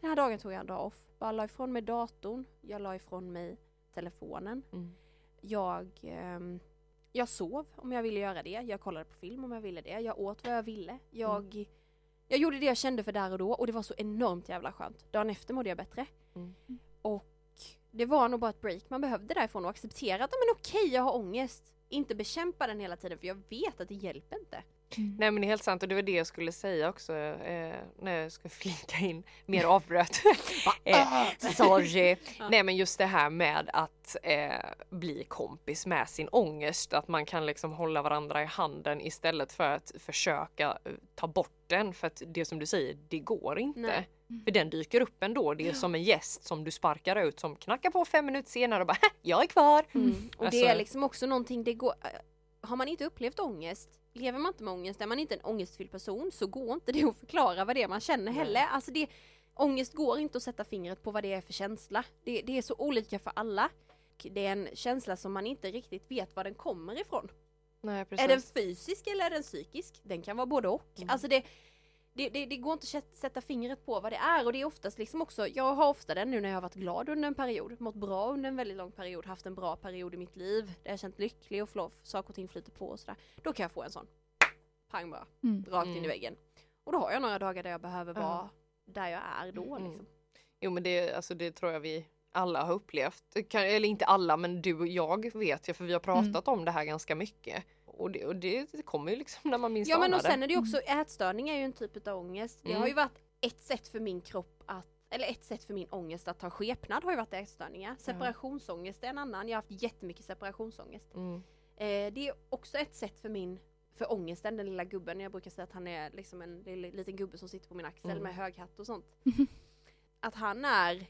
Den här dagen tog jag en dag off. Bara la ifrån mig datorn. Jag la ifrån mig telefonen. Mm. Jag, ehm, jag sov om jag ville göra det. Jag kollade på film om jag ville det. Jag åt vad jag ville. Jag, jag gjorde det jag kände för där och då och det var så enormt jävla skönt. Dagen efter mådde jag bättre. Mm. Och det var nog bara ett break man behövde därifrån och acceptera att "Ja, men okej jag har ångest. Inte bekämpa den hela tiden för jag vet att det hjälper inte. Mm. Nej men det är helt sant och det var det jag skulle säga också eh, när jag ska flika in mer avbröt. eh, sorry. Ja. Nej men just det här med att eh, bli kompis med sin ångest. Att man kan liksom hålla varandra i handen istället för att försöka eh, ta bort den. För att det som du säger, det går inte. Nej. För den dyker upp ändå. Det är som en gäst som du sparkar ut som knackar på fem minuter senare och bara jag är kvar. Mm. Och Alltså- det är liksom också någonting, det går, äh, har man inte upplevt ångest, lever man inte med ångest, är man inte en ångestfylld person så går inte det att förklara vad det är man känner Nej. heller. Alltså det, ångest går inte att sätta fingret på vad det är för känsla. Det, det är så olika för alla. Det är en känsla som man inte riktigt vet var den kommer ifrån. Nej. Är den fysisk eller är den psykisk? Den kan vara både och. Mm. Alltså det, det, det, det går inte att sätt- sätta fingret på vad det är och det är oftast liksom också, jag har ofta den nu när jag har varit glad under en period, mått bra under en väldigt lång period, haft en bra period i mitt liv, där jag har känt lycklig och floff, saker och ting flyter på och sådär. Då kan jag få en sån, pang bara, Mm. rakt in Mm. i väggen. Och då har jag några dagar där jag behöver vara där jag är då Mm. liksom. Jo men det, alltså, det tror jag vi alla har upplevt. Eller inte alla men du och jag vet jag för vi har pratat om det här ganska mycket. Och det, och det, det kommer ju liksom när man minst Ja men anar och sen är det ju också, ätstörning är ju en typ av ångest. Det Mm. har ju varit ett sätt för min kropp att, eller ett sätt för min ångest att ta skepnad har ju varit ätstörningar. Separationsångest är en annan, jag har haft jättemycket separationsångest. Mm. Eh, det är också ett sätt för min, för ångesten, den lilla gubben. Jag brukar säga att han är liksom en liten gubbe som sitter på min axel Mm. med hög hatt och sånt. att han är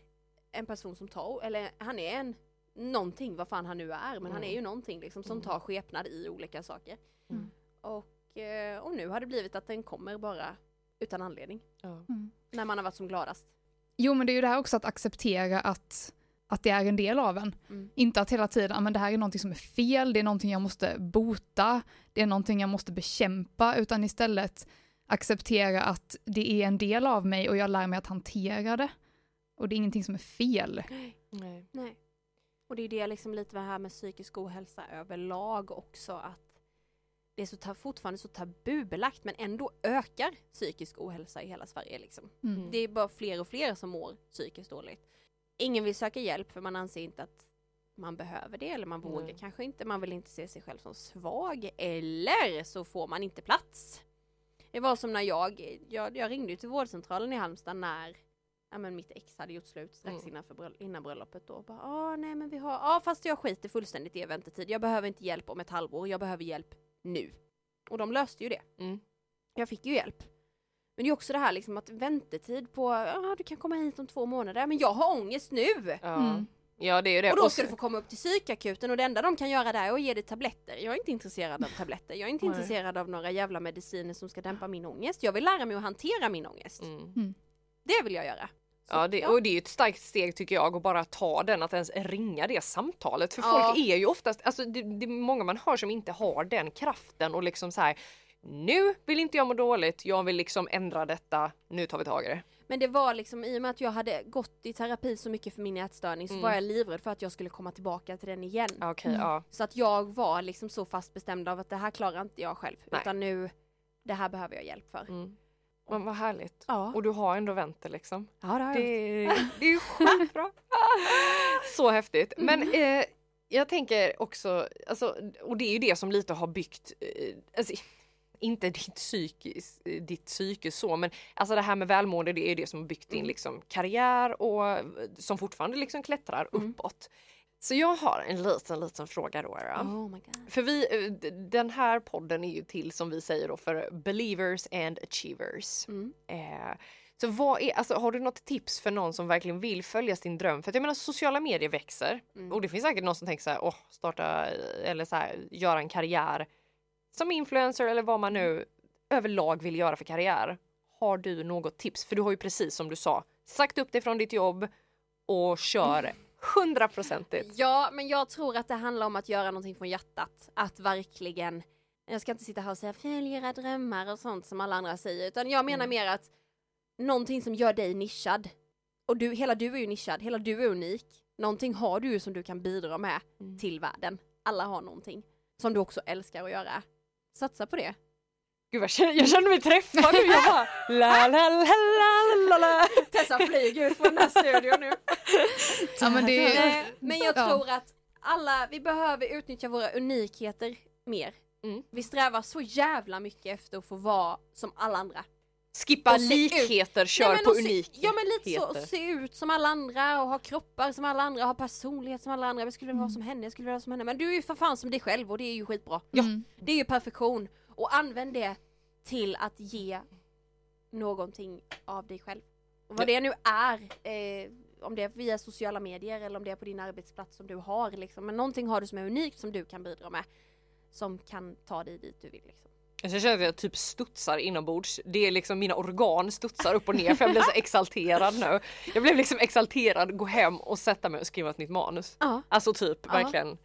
en person som tar, eller han är en någonting, vad fan han nu är, men han Mm. är ju någonting liksom som Mm. tar skepnad i olika saker. Mm. Och, eh, och nu har det blivit att den kommer bara utan anledning. Mm. När man har varit som gladast. Jo men det är ju det här också att acceptera att, att det är en del av en. Mm. Inte att hela tiden, "Ah, men det här är någonting som är fel, det är någonting jag måste bota, det är någonting jag måste bekämpa, utan istället acceptera att det är en del av mig och jag lär mig att hantera det. Och det är ingenting som är fel. Nej. Nej. Och det är det liksom lite det här med psykisk ohälsa överlag också att det är så ta- fortfarande så tabubelagt men ändå ökar psykisk ohälsa i hela Sverige liksom. Mm. Det är bara fler och fler som mår psykiskt dåligt. Ingen vill söka hjälp för man anser inte att man behöver det eller man vågar Nej. kanske inte, man vill inte se sig själv som svag eller så får man inte plats. Det var som när jag, jag, jag ringde till vårdcentralen i Halmstad när ja, men mitt ex hade gjort slut strax Mm. innan, för bröll- innan bröllopet då. och Bara, ah, nej men vi har, ja fast jag skiter fullständigt i väntetid. Jag behöver inte hjälp om ett halvår, jag behöver hjälp nu. Och de löste ju det. Mm. Jag fick ju hjälp. Men det är också det här liksom att väntetid på, ja du kan komma hit om två månader, men jag har ångest nu! Ja. Mm. ja det är ju det. Och då ska du få komma upp till psykakuten och det enda de kan göra där är att ge dig tabletter. Jag är inte intresserad av tabletter, jag är inte Nej. intresserad av några jävla mediciner som ska dämpa min ångest. Jag vill lära mig att hantera min ångest. Mm. Det vill jag göra. Så, Ja, det, och det är ett starkt steg tycker jag att bara ta den, att ens ringa det samtalet. För Ja. folk är ju oftast, alltså det, det är många man hör som inte har den kraften och liksom så här. Nu vill inte jag må dåligt, jag vill liksom ändra detta, nu tar vi tag i det. Men det var liksom i och med att jag hade gått i terapi så mycket för min ätstörning så Mm. var jag livrädd för att jag skulle komma tillbaka till den igen. Okej, Mm. ja. Så att jag var liksom så fast bestämd av att det här klarar inte jag själv. Nej. Utan nu, det här behöver jag hjälp för. Mm. Men vad härligt. Ja, Och du har ändå vänt det liksom. ja det har Det, jag. är- det är ju skitbra. Så häftigt. Men Mm. eh, jag tänker också, alltså, och det är ju det som lite har byggt, eh, alltså, inte ditt psykis, ditt psyke så, men alltså det här med välmående det är det som byggt din Mm. liksom, karriär och eh, som fortfarande liksom klättrar Mm. uppåt. Så jag har en liten, liten fråga då. då. Oh. För vi, eh, den här podden är ju till som vi säger då för believers and achievers. Mm. Eh, så vad är, alltså, har du något tips för någon som verkligen vill följa sin dröm? För att jag menar sociala medier växer Mm. och det finns säkert någon som tänker så här, åh, starta eh, eller så här, göra en karriär som influencer eller vad man nu överlag vill göra för karriär. Har du något tips? För du har ju precis som du sa sagt upp dig från ditt jobb och kör hundraprocentigt. Ja, men jag tror att det handlar om att göra någonting från hjärtat. Att verkligen, jag ska inte sitta här och säga följ era drömmar och sånt som alla andra säger, utan jag menar Mm. mer att någonting som gör dig nischad. Och du, hela du är ju nischad, hela du är unik. Någonting har du ju som du kan bidra med Mm. till världen. Alla har någonting som du också älskar att göra. Satsa på det. Gud, jag känner, jag känner mig träffad nu. Jag bara la la la la la la. Tessa flyger ut från den här studion nu. Ja, men det, Nej, men jag Ja. tror att alla, vi behöver utnyttja våra unikheter mer. Mm. Vi strävar så jävla mycket efter att få vara som alla andra. Skippa se ut. likheter, kör Nej, på unikheter. Ja men lite så, och se ut som alla andra och ha kroppar som alla andra, ha personlighet som alla andra. Jag skulle vilja vara Mm. som henne, jag skulle vilja vara som henne. Men du är ju för fan som dig själv och det är ju skitbra. Ja. Mm. Det är ju perfektion. Och använd det till att ge någonting av dig själv. Och vad det nu är, eh, om det är via sociala medier eller om det är på din arbetsplats som du har liksom. Men någonting har du som är unikt som du kan bidra med. Som kan ta dig dit du vill liksom. Jag känner att jag typ studsar inombords. Det är liksom mina organ studsar upp och ner för jag blir så exalterad nu. Jag blev liksom exalterad, gå hem och sätta mig och skriva ett nytt manus. Ja. Alltså typ Ja. verkligen.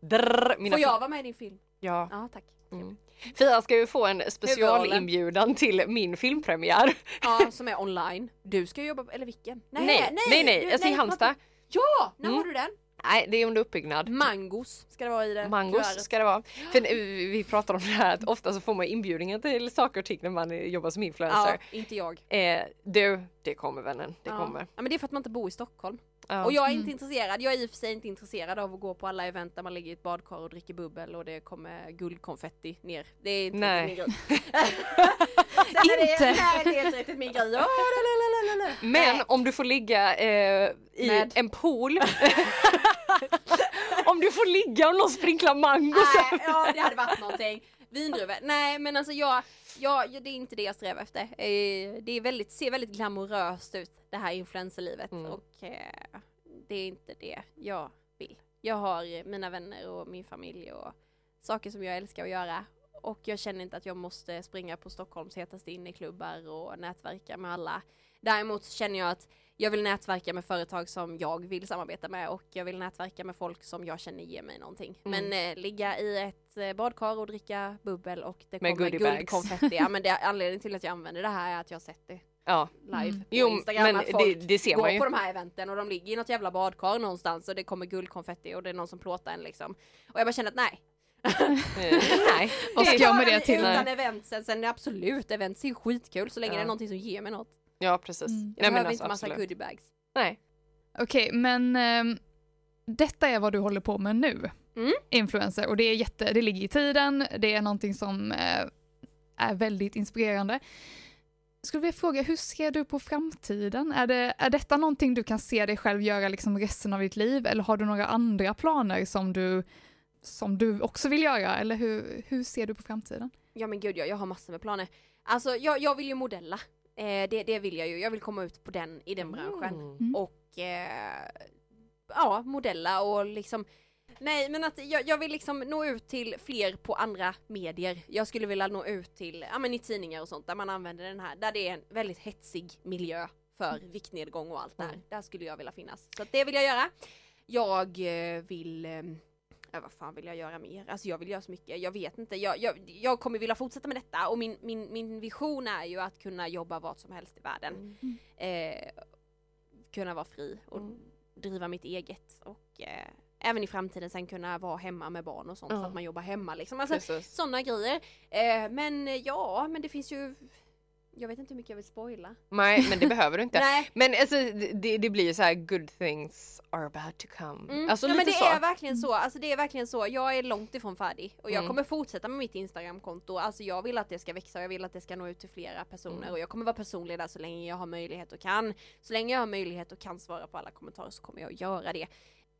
Drrr, mina Får jag vara med i din film? Ja. Ja tack. Mm. Fia ska ju få en specialinbjudan till min filmpremiär. Ja, som är online. Du ska jobba, eller vilken? Nej, nej, nej, du- alltså i Halmstad. Ja, när Mm. har du den? Nej, det är under uppbyggnad. Mangos ska det vara i det. Mangos ska det vara. För vi pratar om det här att ofta så får man inbjudningar till saker och ting när man jobbar som Ja, influencer. inte jag. Eh, du, det kommer vännen. Det ja. kommer. Ja, men det är för att man inte bor i Stockholm. Ja. Och jag är Mm. inte intresserad, jag är i och för sig inte intresserad av att gå på alla event där man ligger i ett badkar och dricker bubbel och det kommer guldkonfetti ner. Det är inte Nej. min grej. Inte. Nej, det är inte riktigt min grej. Lalalala. Men Nej. om du får ligga eh, i Med? en pool. om du får ligga och någon sprinklar mango. Nej, ja det hade varit någonting. Vindruvor. Nej men alltså jag, jag, jag, det är inte det jag strävar efter. Eh, Det är väldigt, ser väldigt glamoröst ut det här influencerlivet Mm. och eh, det är inte det jag vill. Jag har mina vänner och min familj och saker som jag älskar att göra och jag känner inte att jag måste springa på Stockholms hetaste inneklubbar och nätverka med alla. Däremot känner jag att jag vill nätverka med företag som jag vill samarbeta med och jag vill nätverka med folk som jag känner ger mig någonting. Mm. Men eh, ligga i ett eh, badkar och dricka bubbel och det Med kommer guldkonfetti. ja men det, anledningen till att jag använder det här är att jag har sett det Ja. live Mm. på Jo Instagram. men att det, folk det ser man går ju. på de här eventen och de ligger i något jävla badkar någonstans och det kommer guldkonfetti och det är någon som plåtar en liksom. Och jag bara känner att nej. Eh, nej. Vad ska Det jag med det till? Utan eventsen, sen absolut, events är skitkul så länge Ja. det är någonting som ger mig något. Ja precis. Mm. Jag Nej, men behöver alltså, inte massa absolut. goodiebags. Nej. Okej, men ehm, detta är vad du håller på med nu. Mm. Influencer. Och det är jätte, det ligger i tiden, det är någonting som eh, är väldigt inspirerande. Skulle vilja fråga, hur ser du på framtiden? Är, det, är detta någonting du kan se dig själv göra liksom resten av ditt liv? Eller har du några andra planer som du, som du också vill göra? Eller hur, hur ser du på framtiden? Ja men gud ja, jag har massor med planer. Alltså jag, jag vill ju modella. Eh, det, det vill jag ju. Jag vill komma ut på den, i den branschen. Mm. Mm. Och eh, ja, modella och liksom Nej men att jag, jag vill liksom nå ut till fler på andra medier. Jag skulle vilja nå ut till, ja men i tidningar och sånt där man använder den här, där det är en väldigt hetsig miljö för viktnedgång och allt det här. Mm. Där skulle jag vilja finnas. Så det vill jag göra. Jag eh, vill eh, Ja, vad fan vill jag göra mer? Alltså jag vill göra så mycket, jag vet inte. Jag, jag, jag kommer vilja fortsätta med detta och min, min, min vision är ju att kunna jobba vart som helst i världen. Eh, kunna vara fri och Mm. driva mitt eget och eh, även i framtiden sen kunna vara hemma med barn och sånt Ja. så att man jobbar hemma liksom. Alltså sådana grejer. Eh, men eh, ja, men det finns ju jag vet inte hur mycket jag vill spoila. Nej men det behöver du inte. Nej, Men alltså det, det blir ju så här good things are about to come. Mm. Alltså ja, men det så. är verkligen så, alltså det är verkligen så. Jag är långt ifrån färdig och jag Mm. kommer fortsätta med mitt Instagramkonto. Alltså jag vill att det ska växa och jag vill att det ska nå ut till flera personer Mm. och jag kommer vara personlig där så länge jag har möjlighet och kan. Så länge jag har möjlighet och kan svara på alla kommentarer så kommer jag att göra det.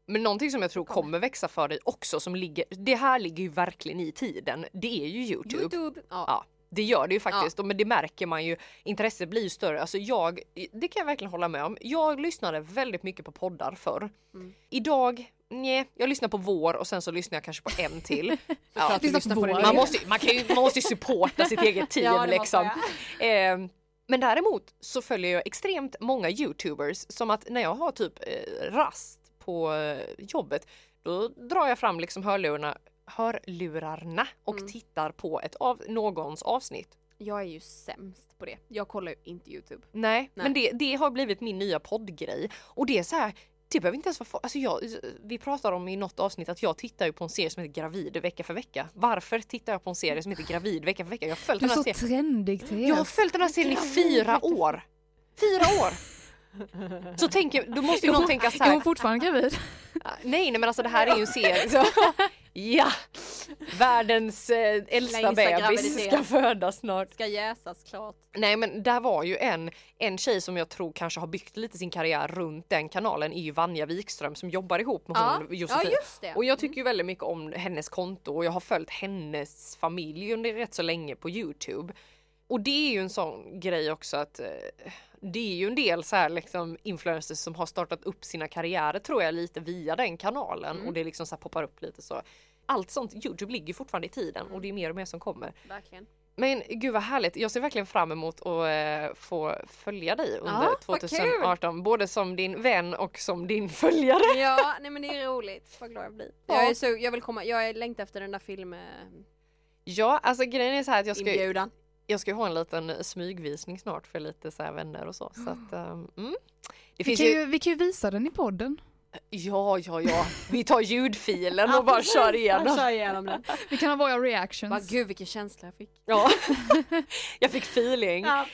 Men någonting som jag tror Kommer. växa för dig också som ligger, det här ligger ju verkligen i tiden. Det är ju Youtube. Ja. Ja. Det gör det ju faktiskt, och men det märker man ju. Intresset blir ju större. Alltså jag, det kan jag verkligen hålla med om. Jag lyssnade väldigt mycket på poddar förr. Mm. Idag, nej, jag lyssnar på vår och sen så lyssnar jag kanske på en till. ja, lyssnar på man, måste, ju- man, kan ju, man måste ju supporta sitt eget team Ja, liksom. Eh, men däremot så följer jag extremt många youtubers som att när jag har typ eh, rast på eh, jobbet då drar jag fram liksom hörlurarna, hörlurarna och Mm. tittar på ett av någons avsnitt. Jag är ju sämst på det. Jag kollar ju inte Youtube. Nej, Nej. men det, det har blivit min nya poddgrej och det är så här det behöver inte ens vara, alltså jag, vi pratar om i något avsnitt att jag tittar ju på en serie som heter Gravid vecka för vecka. Varför tittar jag på en serie som heter Gravid vecka för vecka? Jag har följt Du är den här så serien. trendig Therese. Jag har följt den här serien i fyra år. Fyra år! Så tänker, då måste ju någon tänka så Är hon här. fortfarande gravid? Nej, nej men alltså det här är ju en serie. Så, ja! Världens eh, äldsta bebis ska födas snart. Ska jäsas klart. Nej men där var ju en, en tjej som jag tror kanske har byggt lite sin karriär runt den kanalen är ju Vanja Wikström som jobbar ihop med Ja, hon ja Josefin. just det. Och jag tycker ju väldigt mycket om hennes konto och jag har följt hennes familj under rätt så länge på Youtube. Och det är ju en sån grej också att eh, det är ju en del så här liksom influencers som har startat upp sina karriärer tror jag lite via den kanalen Mm. och det liksom så poppar upp lite så. Allt sånt, Youtube ligger fortfarande i tiden Mm. och det är mer och mer som kommer. Verkligen. Men gud vad härligt, jag ser verkligen fram emot att eh, få följa dig under Ja, vad 2018. Både som din vän och som din följare. Ja, nej men det är roligt. Vad glad jag blir. Ja. Jag, är så, jag vill komma, jag längtar efter den där filmen. Ja, alltså grejen är så här att jag ska, Inbjudan. Jag ska ju ha en liten smygvisning snart för lite så här vänner och så. så att, um, mm. Vi kan, ju, ju, vi kan ju visa den i podden. ja, ja, ja, vi tar ljudfilen Ja, och bara precis. kör Bara igenom. kör igenom den. Vi kan ha våra Bara, reactions. gud vilken känsla jag fick. Ja, jag fick feeling. Ja,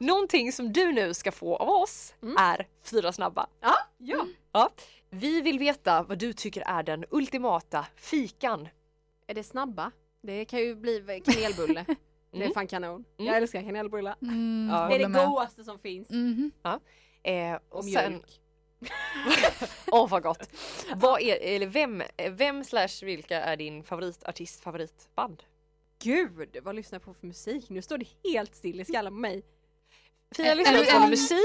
Någonting som du nu ska få av oss Mm. är fyra snabba. ja. ja. Ja. Vi vill veta vad du tycker är den ultimata fikan. Är det snabba? Det kan ju bli kanelbulle. Det är Mm. fan kanon. Mm. Jag älskar kanelbullar. Mm, Ja. Det är det godaste som finst. Mhm. Eh, och Och sen, mjölk. åh vad gott. Vad är, eller vem, vem slash vilka är din favoritartist, favoritband? Gud, vad lyssnar jag på för musik? Nu står det helt still i skallen på mig. Fia lyssnar en- på en- musik.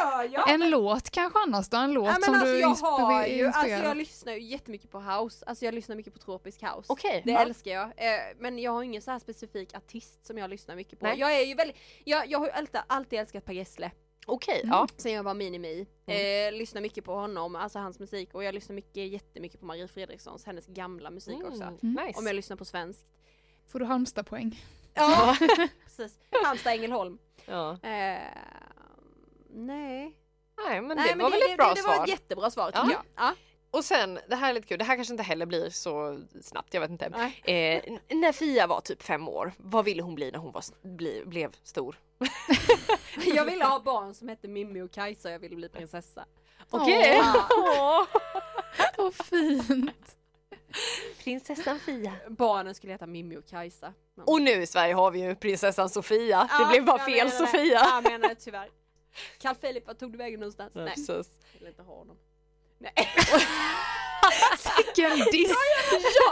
Gör jag? En låt kanske annars då? En låt Ja, som alltså, du jag har ju, alltså jag lyssnar ju jättemycket på house, alltså jag lyssnar mycket på tropisk house. Okej. Det ja. älskar jag. Eh, men jag har ingen så här specifik artist som jag lyssnar mycket på. Nej. Jag är ju väldigt, jag, jag har ju alltid, alltid älskat Per Gessle. Okej, Mm. ja. Sen jag var minimi. Mm. Eh, lyssnar mycket på honom, alltså hans musik och jag lyssnar mycket, jättemycket på Marie Fredrikssons, hennes gamla musik också. Mm, Mm. nice. Om jag lyssnar på svenskt. Får du Halmstad-poäng? Ja, precis. Halmstad, Ängelholm. Ja. Eh, nej. Nej men nej, det var väl ett bra det, svar. Det var ett jättebra svar tycker Ja. jag. Ja. Och sen, det här är lite kul, det här kanske inte heller blir så snabbt, jag vet inte. Eh, när Fia var typ fem år, vad ville hon bli när hon var, bli, blev stor? Jag ville ha barn som hette Mimmi och Kajsa jag ville bli prinsessa. Okej! Åh. Vad fint! Prinsessan Fia. Barnen skulle heta Mimmi och Kajsa. Men- Och nu i Sverige har vi ju prinsessan Sofia. det Ja, blev bara fel det. Sofia. Ja, Jag menar det tyvärr. Carl Philip, vad tog du vägen någonstans? Ja, Nej, precis. jag vill inte ha honom. Nej. Vilken diss!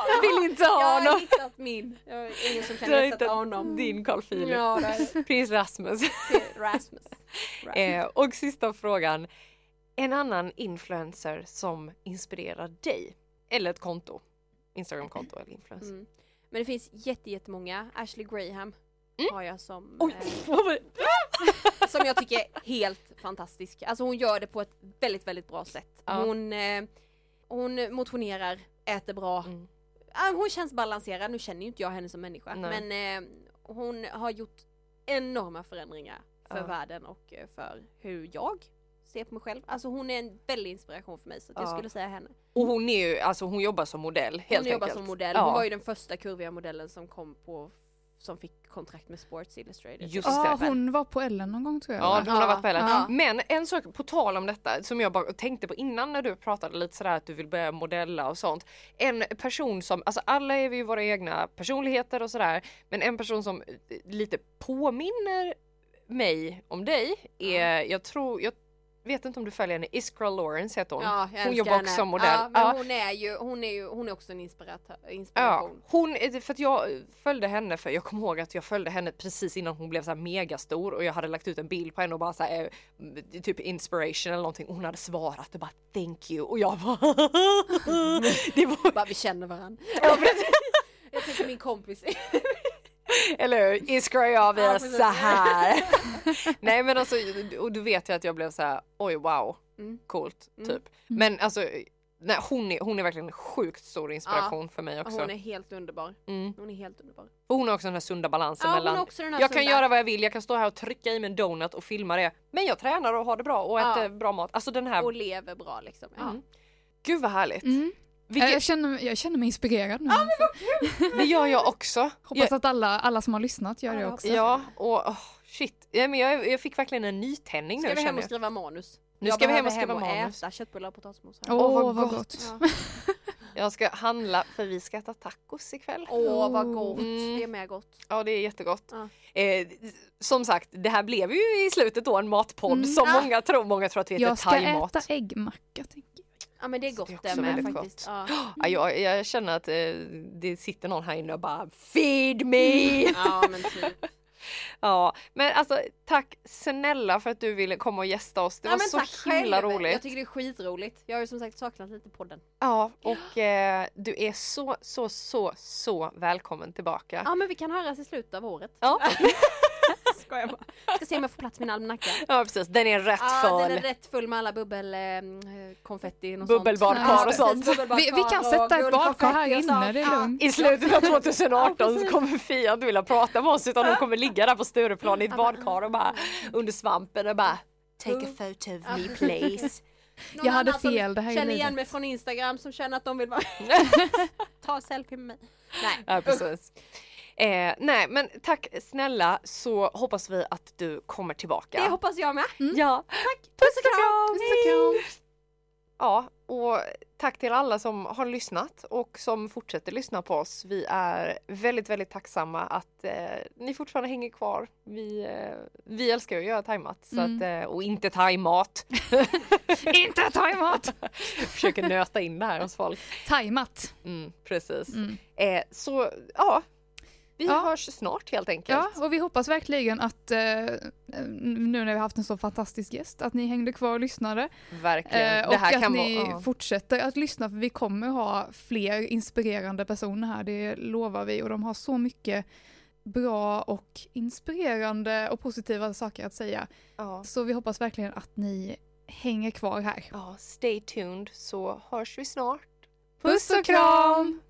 Jag vill inte ha Jag har honom. hittat min. Jag har ingen som kan ersätta honom. din Carl Philip. Ja, det det. Prins Rasmus. Rasmus. Rasmus. Eh, och sista frågan. En annan influencer som inspirerar dig? Eller ett konto? Instagramkonto eller influencer? Mm. Men det finns jätte, jättemånga. Ashley Graham Mm. har jag som, Oj, eh, som jag tycker är helt fantastisk. Alltså hon gör det på ett väldigt, väldigt bra sätt. Ja. Hon, eh, hon motionerar, äter bra. Mm. Ah, hon känns balanserad, nu känner ju inte jag henne som människa. Nej. Men eh, hon har gjort enorma förändringar för Ja. världen och eh, för hur jag ser på mig själv. Alltså hon är en väldig inspiration för mig så att jag Ja. skulle säga henne. Och hon är ju, alltså hon jobbar som modell helt hon jobbar enkelt. som modell. Ja. Hon var ju den första kurviga modellen som kom på som fick kontrakt med Sports Illustrated. Just Ja, det. hon var på Ellen någon gång tror jag. Ja, hon har varit på Ellen. Ja. Men en sak på tal om detta som jag bara tänkte på innan när du pratade lite sådär att du vill börja modella och sånt. En person som, alltså alla är vi ju våra egna personligheter och sådär, men en person som eh, lite påminner mig om dig är, jag tror, jag vet inte om du följer henne, Iskra Lawrence heter hon. Ja, hon jobbar henne. också som modell. Ja, men Ja. hon är ju, hon är ju, hon är också en inspiratör, Ja, inspiration. hon, för att jag följde henne för jag kommer ihåg att jag följde henne precis innan hon blev så här megastor och jag hade lagt ut en bild på henne och bara så här, eh, typ inspiration eller någonting hon hade svarat och bara thank you och jag bara det var, Bara vi känner varandra. ja. Jag tycker min kompis eller hur? Iskra och jag vi Ja, så här. Nej men alltså och du vet ju att jag blev så här oj wow Mm. coolt Mm. typ. Men alltså nej, hon, är, hon är verkligen en sjukt stor inspiration för mig också. Hon är helt underbar. Mm. Hon är helt underbar. Och hon har också den här sunda balansen Ja, mellan Jag kan sunda- göra vad jag vill, jag kan stå här och trycka i mig en donut och filma det. Men jag tränar och har det bra och Ja. äter bra mat. Alltså den här, Och lever bra liksom. Ja. Mm. gud vad härligt. Vilket, Jag, känner, jag känner mig inspirerad nu. det gör jag också. Hoppas att alla, alla som har lyssnat gör det jag också. Ja, och oh, shit. Ja, men jag, jag fick verkligen en nytändning Ska nu vi hem och jag. skriva manus? Nu Jag ska vi hem och skriva och manus. äta köttbullar och potatismos. Åh, Åh, vad vad gott. Ja. Jag ska handla för vi ska äta tacos ikväll. Åh vad gott, Mm. det är med gott. Ja det är jättegott. Ja. Eh, som sagt, det här blev ju i slutet då en matpodd Mm. som många tror. Många tror att vi äter Jag ska thaimat. äta äggmacka jag. Ja men det är Det är gott det, också med faktiskt. Ja. Ja, jag, jag känner att eh, det sitter någon här inne och bara feed me! ja men typ. Ja, men alltså tack snälla för att du ville komma och gästa oss. Det ja, var så himla själv. roligt. Jag tycker det är skitroligt. Jag har ju som sagt saknat lite podden. Ja, och eh, du är så, så, så, så välkommen tillbaka. Ja men vi kan höras i slutet av året. Ja. skojar bara. Jag ska se om jag får plats med min almanacka. Ja precis, den är rätt Ja, full. den är rätt full med alla bubbel, eh, konfetti och Bubbelbadkar och sånt. Vi, vi kan sätta ett badkar här inne, det är Ja. lugnt. I slutet av 2018 Ja, så kommer Fia inte vilja prata med oss utan hon kommer ligga där på Stureplan i ett Ja, badkar och bara under svampen och bara Take a Mm. photo of me please. Någon Jag hade fel, det här är känner igen mig från Instagram som känner att de vill vara ta selfie med mig. Nej. Ja precis. Eh, nej men tack snälla så hoppas vi att du kommer tillbaka. Det hoppas jag med. Ja. Tack! Puss och kram! Puss och kram. Ja, och tack till alla som har lyssnat och som fortsätter lyssna på oss. Vi är väldigt, väldigt tacksamma att eh, ni fortfarande hänger kvar. Vi, eh, vi älskar att göra thaimat så Mm. att, eh, och inte thaimat. Inte thaimat! Försöker nöta in det här hos folk. Thaimat. Mm, precis. Mm. Eh, så ja, vi Ja. hörs snart helt enkelt. Ja, och vi hoppas verkligen att eh, nu när vi har haft en så fantastisk gäst, att ni hängde kvar och lyssnade. Verkligen. Eh, och att ni vara... ja. fortsätter att lyssna för vi kommer ha fler inspirerande personer här, det lovar vi. Och de har så mycket bra och inspirerande och positiva saker att säga. Ja. Så vi hoppas verkligen att ni hänger kvar här. ja, stay tuned så hörs vi snart. Puss och kram!